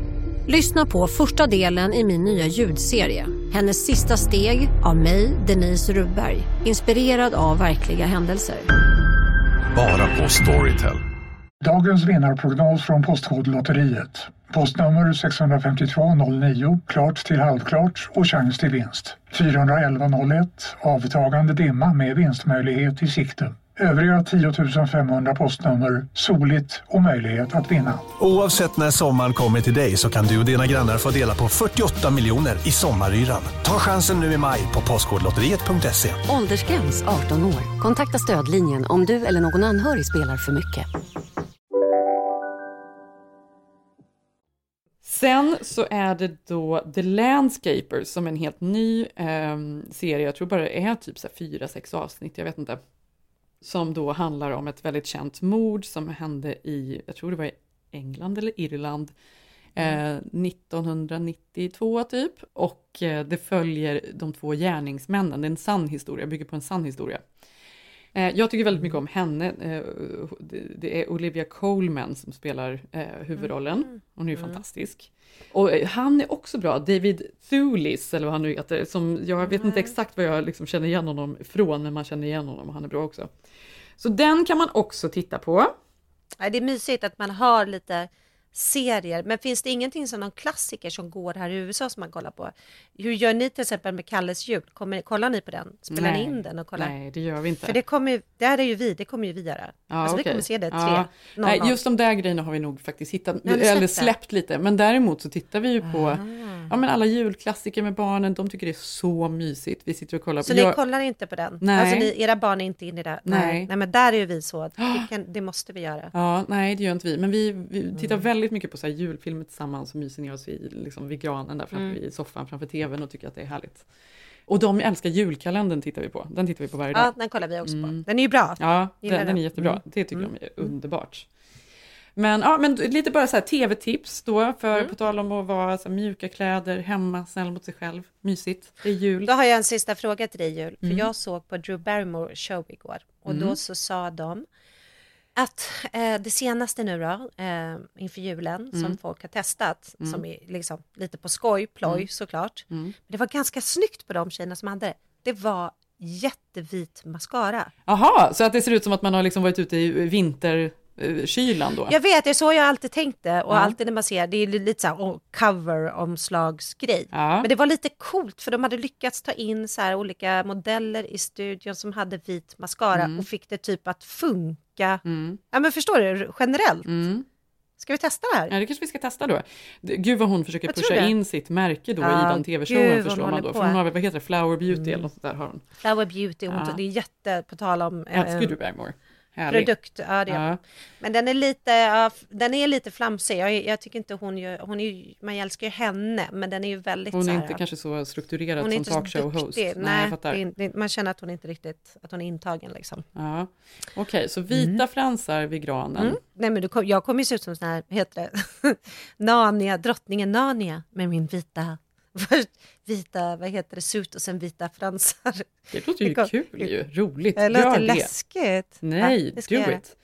Lyssna på första delen i min nya ljudserie. Hennes sista steg av mig, Denise Rubberg. Inspirerad av verkliga händelser. Bara på Storytel. Dagens vinnarprognos från Postkodlotteriet. Postnummer 65209, klart till halvklart och chans till vinst. 41101, avtagande dimma med vinstmöjlighet i sikte. Övriga 10 500 postnummer, soligt och möjlighet att vinna. Oavsett när sommaren kommer till dig så kan du och dina grannar få dela på 48 miljoner i sommaryran. Ta chansen nu i maj på Postkodlotteriet.se. Åldersgräns 18 år. Kontakta stödlinjen om du eller någon anhörig spelar för mycket. Sen så är det då The Landscapers som är en helt ny ehm, serie, jag tror bara det är typ så fyra, sex avsnitt, jag vet inte. Som då handlar om ett väldigt känt mord som hände i, jag tror det var i England eller Irland. Eh, 1992 typ. Och eh, det följer de två gärningsmännen. Det är en sann historia, bygger på en sann historia. Eh, jag tycker väldigt mycket om henne. Eh, det, det är Olivia Colman som spelar eh, huvudrollen. Hon är ju Mm. fantastisk. Och eh, han är också bra, David Thulis, eller vad han nu heter, som jag vet inte exakt vad jag liksom känner igen honom från, men man känner igen honom och han är bra också. Så den kan man också titta på. Ja, det är mysigt att man har lite serier, men finns det ingenting som någon klassiker som går här i USA som man kollar på? Hur gör ni till exempel med Kalles jul? Kommer, kollar ni på den? Spelar Nej. ni in den och kollar? Nej, det gör vi inte. För det kommer ju, där är ju vi, det kommer ju vi göra. Ja, alltså vi okej. kommer se det tre, Ja. noll, Nej, just de där grejerna har vi nog faktiskt hittat, ni eller släppt lite. Men däremot så tittar vi ju på Ah. ja, men alla julklassiker med barnen. De tycker det är så mysigt. Vi sitter och kollar Så på... ni jag- kollar inte på den? Nej. Alltså ni, era barn är inte inne i det? Nej. Nej, men där är ju vi så, att det, kan, det måste vi göra. Ja, nej det gör inte vi. Men vi, vi tittar Mm. väldigt mycket på så här julfilmer tillsammans och myser ner oss i, liksom, vid granen där framför Mm. i soffan framför tvn och tycker att det är härligt. Och de älskar julkalendern tittar vi på. Den tittar vi på varje dag. Ja, den kollar vi också på. Den är ju bra. Ja, den, den är jättebra. Mm. Det tycker Mm. de är underbart. Men, ja, men lite bara så här tv-tips då, för Mm. på tal om att vara så här, mjuka kläder, hemma, snäll mot sig själv, mysigt, det är jul. Då har jag en sista fråga till dig Jul. För Mm. jag såg på Drew Barrymore show igår och Mm. då så sa de att eh, det senaste nu då, eh, inför julen, Mm. som folk har testat, Mm. som är liksom lite på skoj, ploj Mm. såklart. Mm. Men det var ganska snyggt på de tjejerna som hade det. Det var jättevit mascara. Jaha, så att det ser ut som att man har liksom varit ute i vinterkylan då? Jag vet, det är så jag alltid tänkte och Ja. alltid när man ser, det är li- lite så här oh, cover-omslagsgrej. Ja. Men det var lite coolt för de hade lyckats ta in så här olika modeller i studion som hade vit mascara Mm. och fick det typ att funka. Mm. Ja men förstår du, generellt. Mm. Ska vi testa det här? Ja, det kanske vi ska testa då. Gud vad hon försöker pusha in sitt märke då Ja, i den tv-showen förstår man då. För hon har väl, vad heter det, Flower Beauty Mm. eller något sånt där har hon. Flower Beauty, hon, Ja. det är jätte, på tal om... Älskar eh, du Barrymore. Härlig. Produkt, ja det Ja. Men den är lite, ja, den är lite flamsig. Jag, jag tycker inte hon gör, hon är ju, man älskar ju henne, men den är ju väldigt Hon är här, inte kanske så strukturerad hon är som talkshow-host. Nej, Nej, det det, man känner att hon inte riktigt, att hon är intagen liksom. Ja. Okej, så vita fransar vid granen. Mm. Nej men du jag kommer ju se ut som sån här, heter det, Narnia, drottningen Narnia med min vita, vita, vad heter det, sut och sen vita fransar. Det låter ju kom- kul ju, roligt. Det låter Gör det. läskigt. Nej, Ja, det ska do it.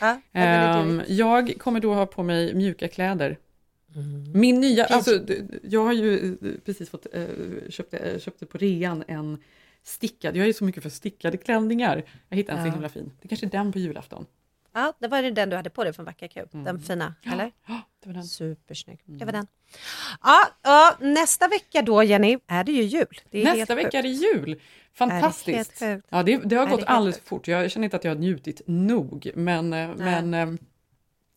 Ja, det Ehm, it. jag kommer då ha på mig mjuka kläder. Mm. Min nya, alltså jag har ju eh, precis fått, eh, köpte, eh, köpte på rean en stickad, jag är så mycket för stickade klänningar. Jag hittade en så Ja. himla fin. Det kanske är den på julafton. Ja, det var den du hade på dig från Vackra Kub, Mm. den fina, eller? Ja, det var den. Supersnygg. Det Mm. var den. Ja, ja, nästa vecka då Jenny, är det ju jul. Det Nästa vecka sjukt. är det jul! Fantastiskt! sjukt? ja, det, det har Är gått det alldeles sjukt? för fort. Jag känner inte att jag har njutit nog. Men, eh, men eh,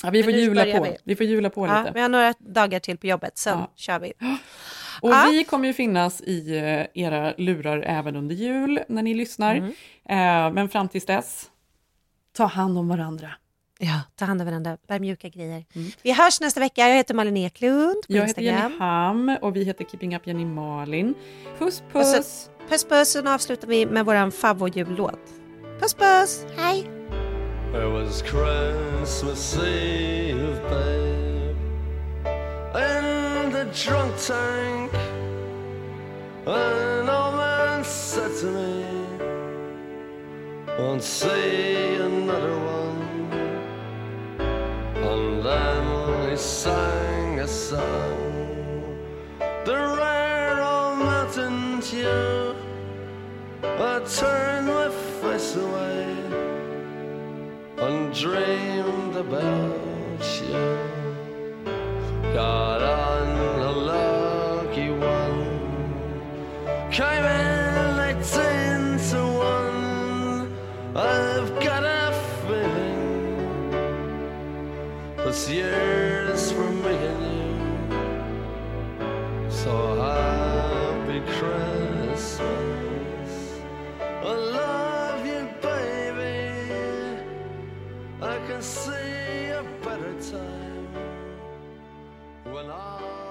ja, vi får jula på. vi. Vi. får jula på Ja, lite. vi har några dagar till på jobbet, sen Ja. kör vi. Och Ja. vi kommer ju finnas i eh, era lurar även under jul när ni lyssnar. Mm. Eh, men fram tills dess, ta hand om varandra. Ja, ta hand om varandra, bär mjuka grejer. Vi hörs nästa vecka. Jag heter Malin Eklund på Jag heter Instagram. Jenny Ham och vi heter Keeping Up Jenny Malin. Puss Och puss! så, puss puss, och nu avslutar vi med våran favoritjullåt. Puss puss, hej! It was Christmas Eve, babe, in the drunk tank. An old man said to me, Won't see another one. And then he sang a song, the rare old mountain tune. I turned my face away and dreamed about you. Got on a lucky one, came in It's years from making you so happy Christmas. I love you, baby. I can see a better time when I.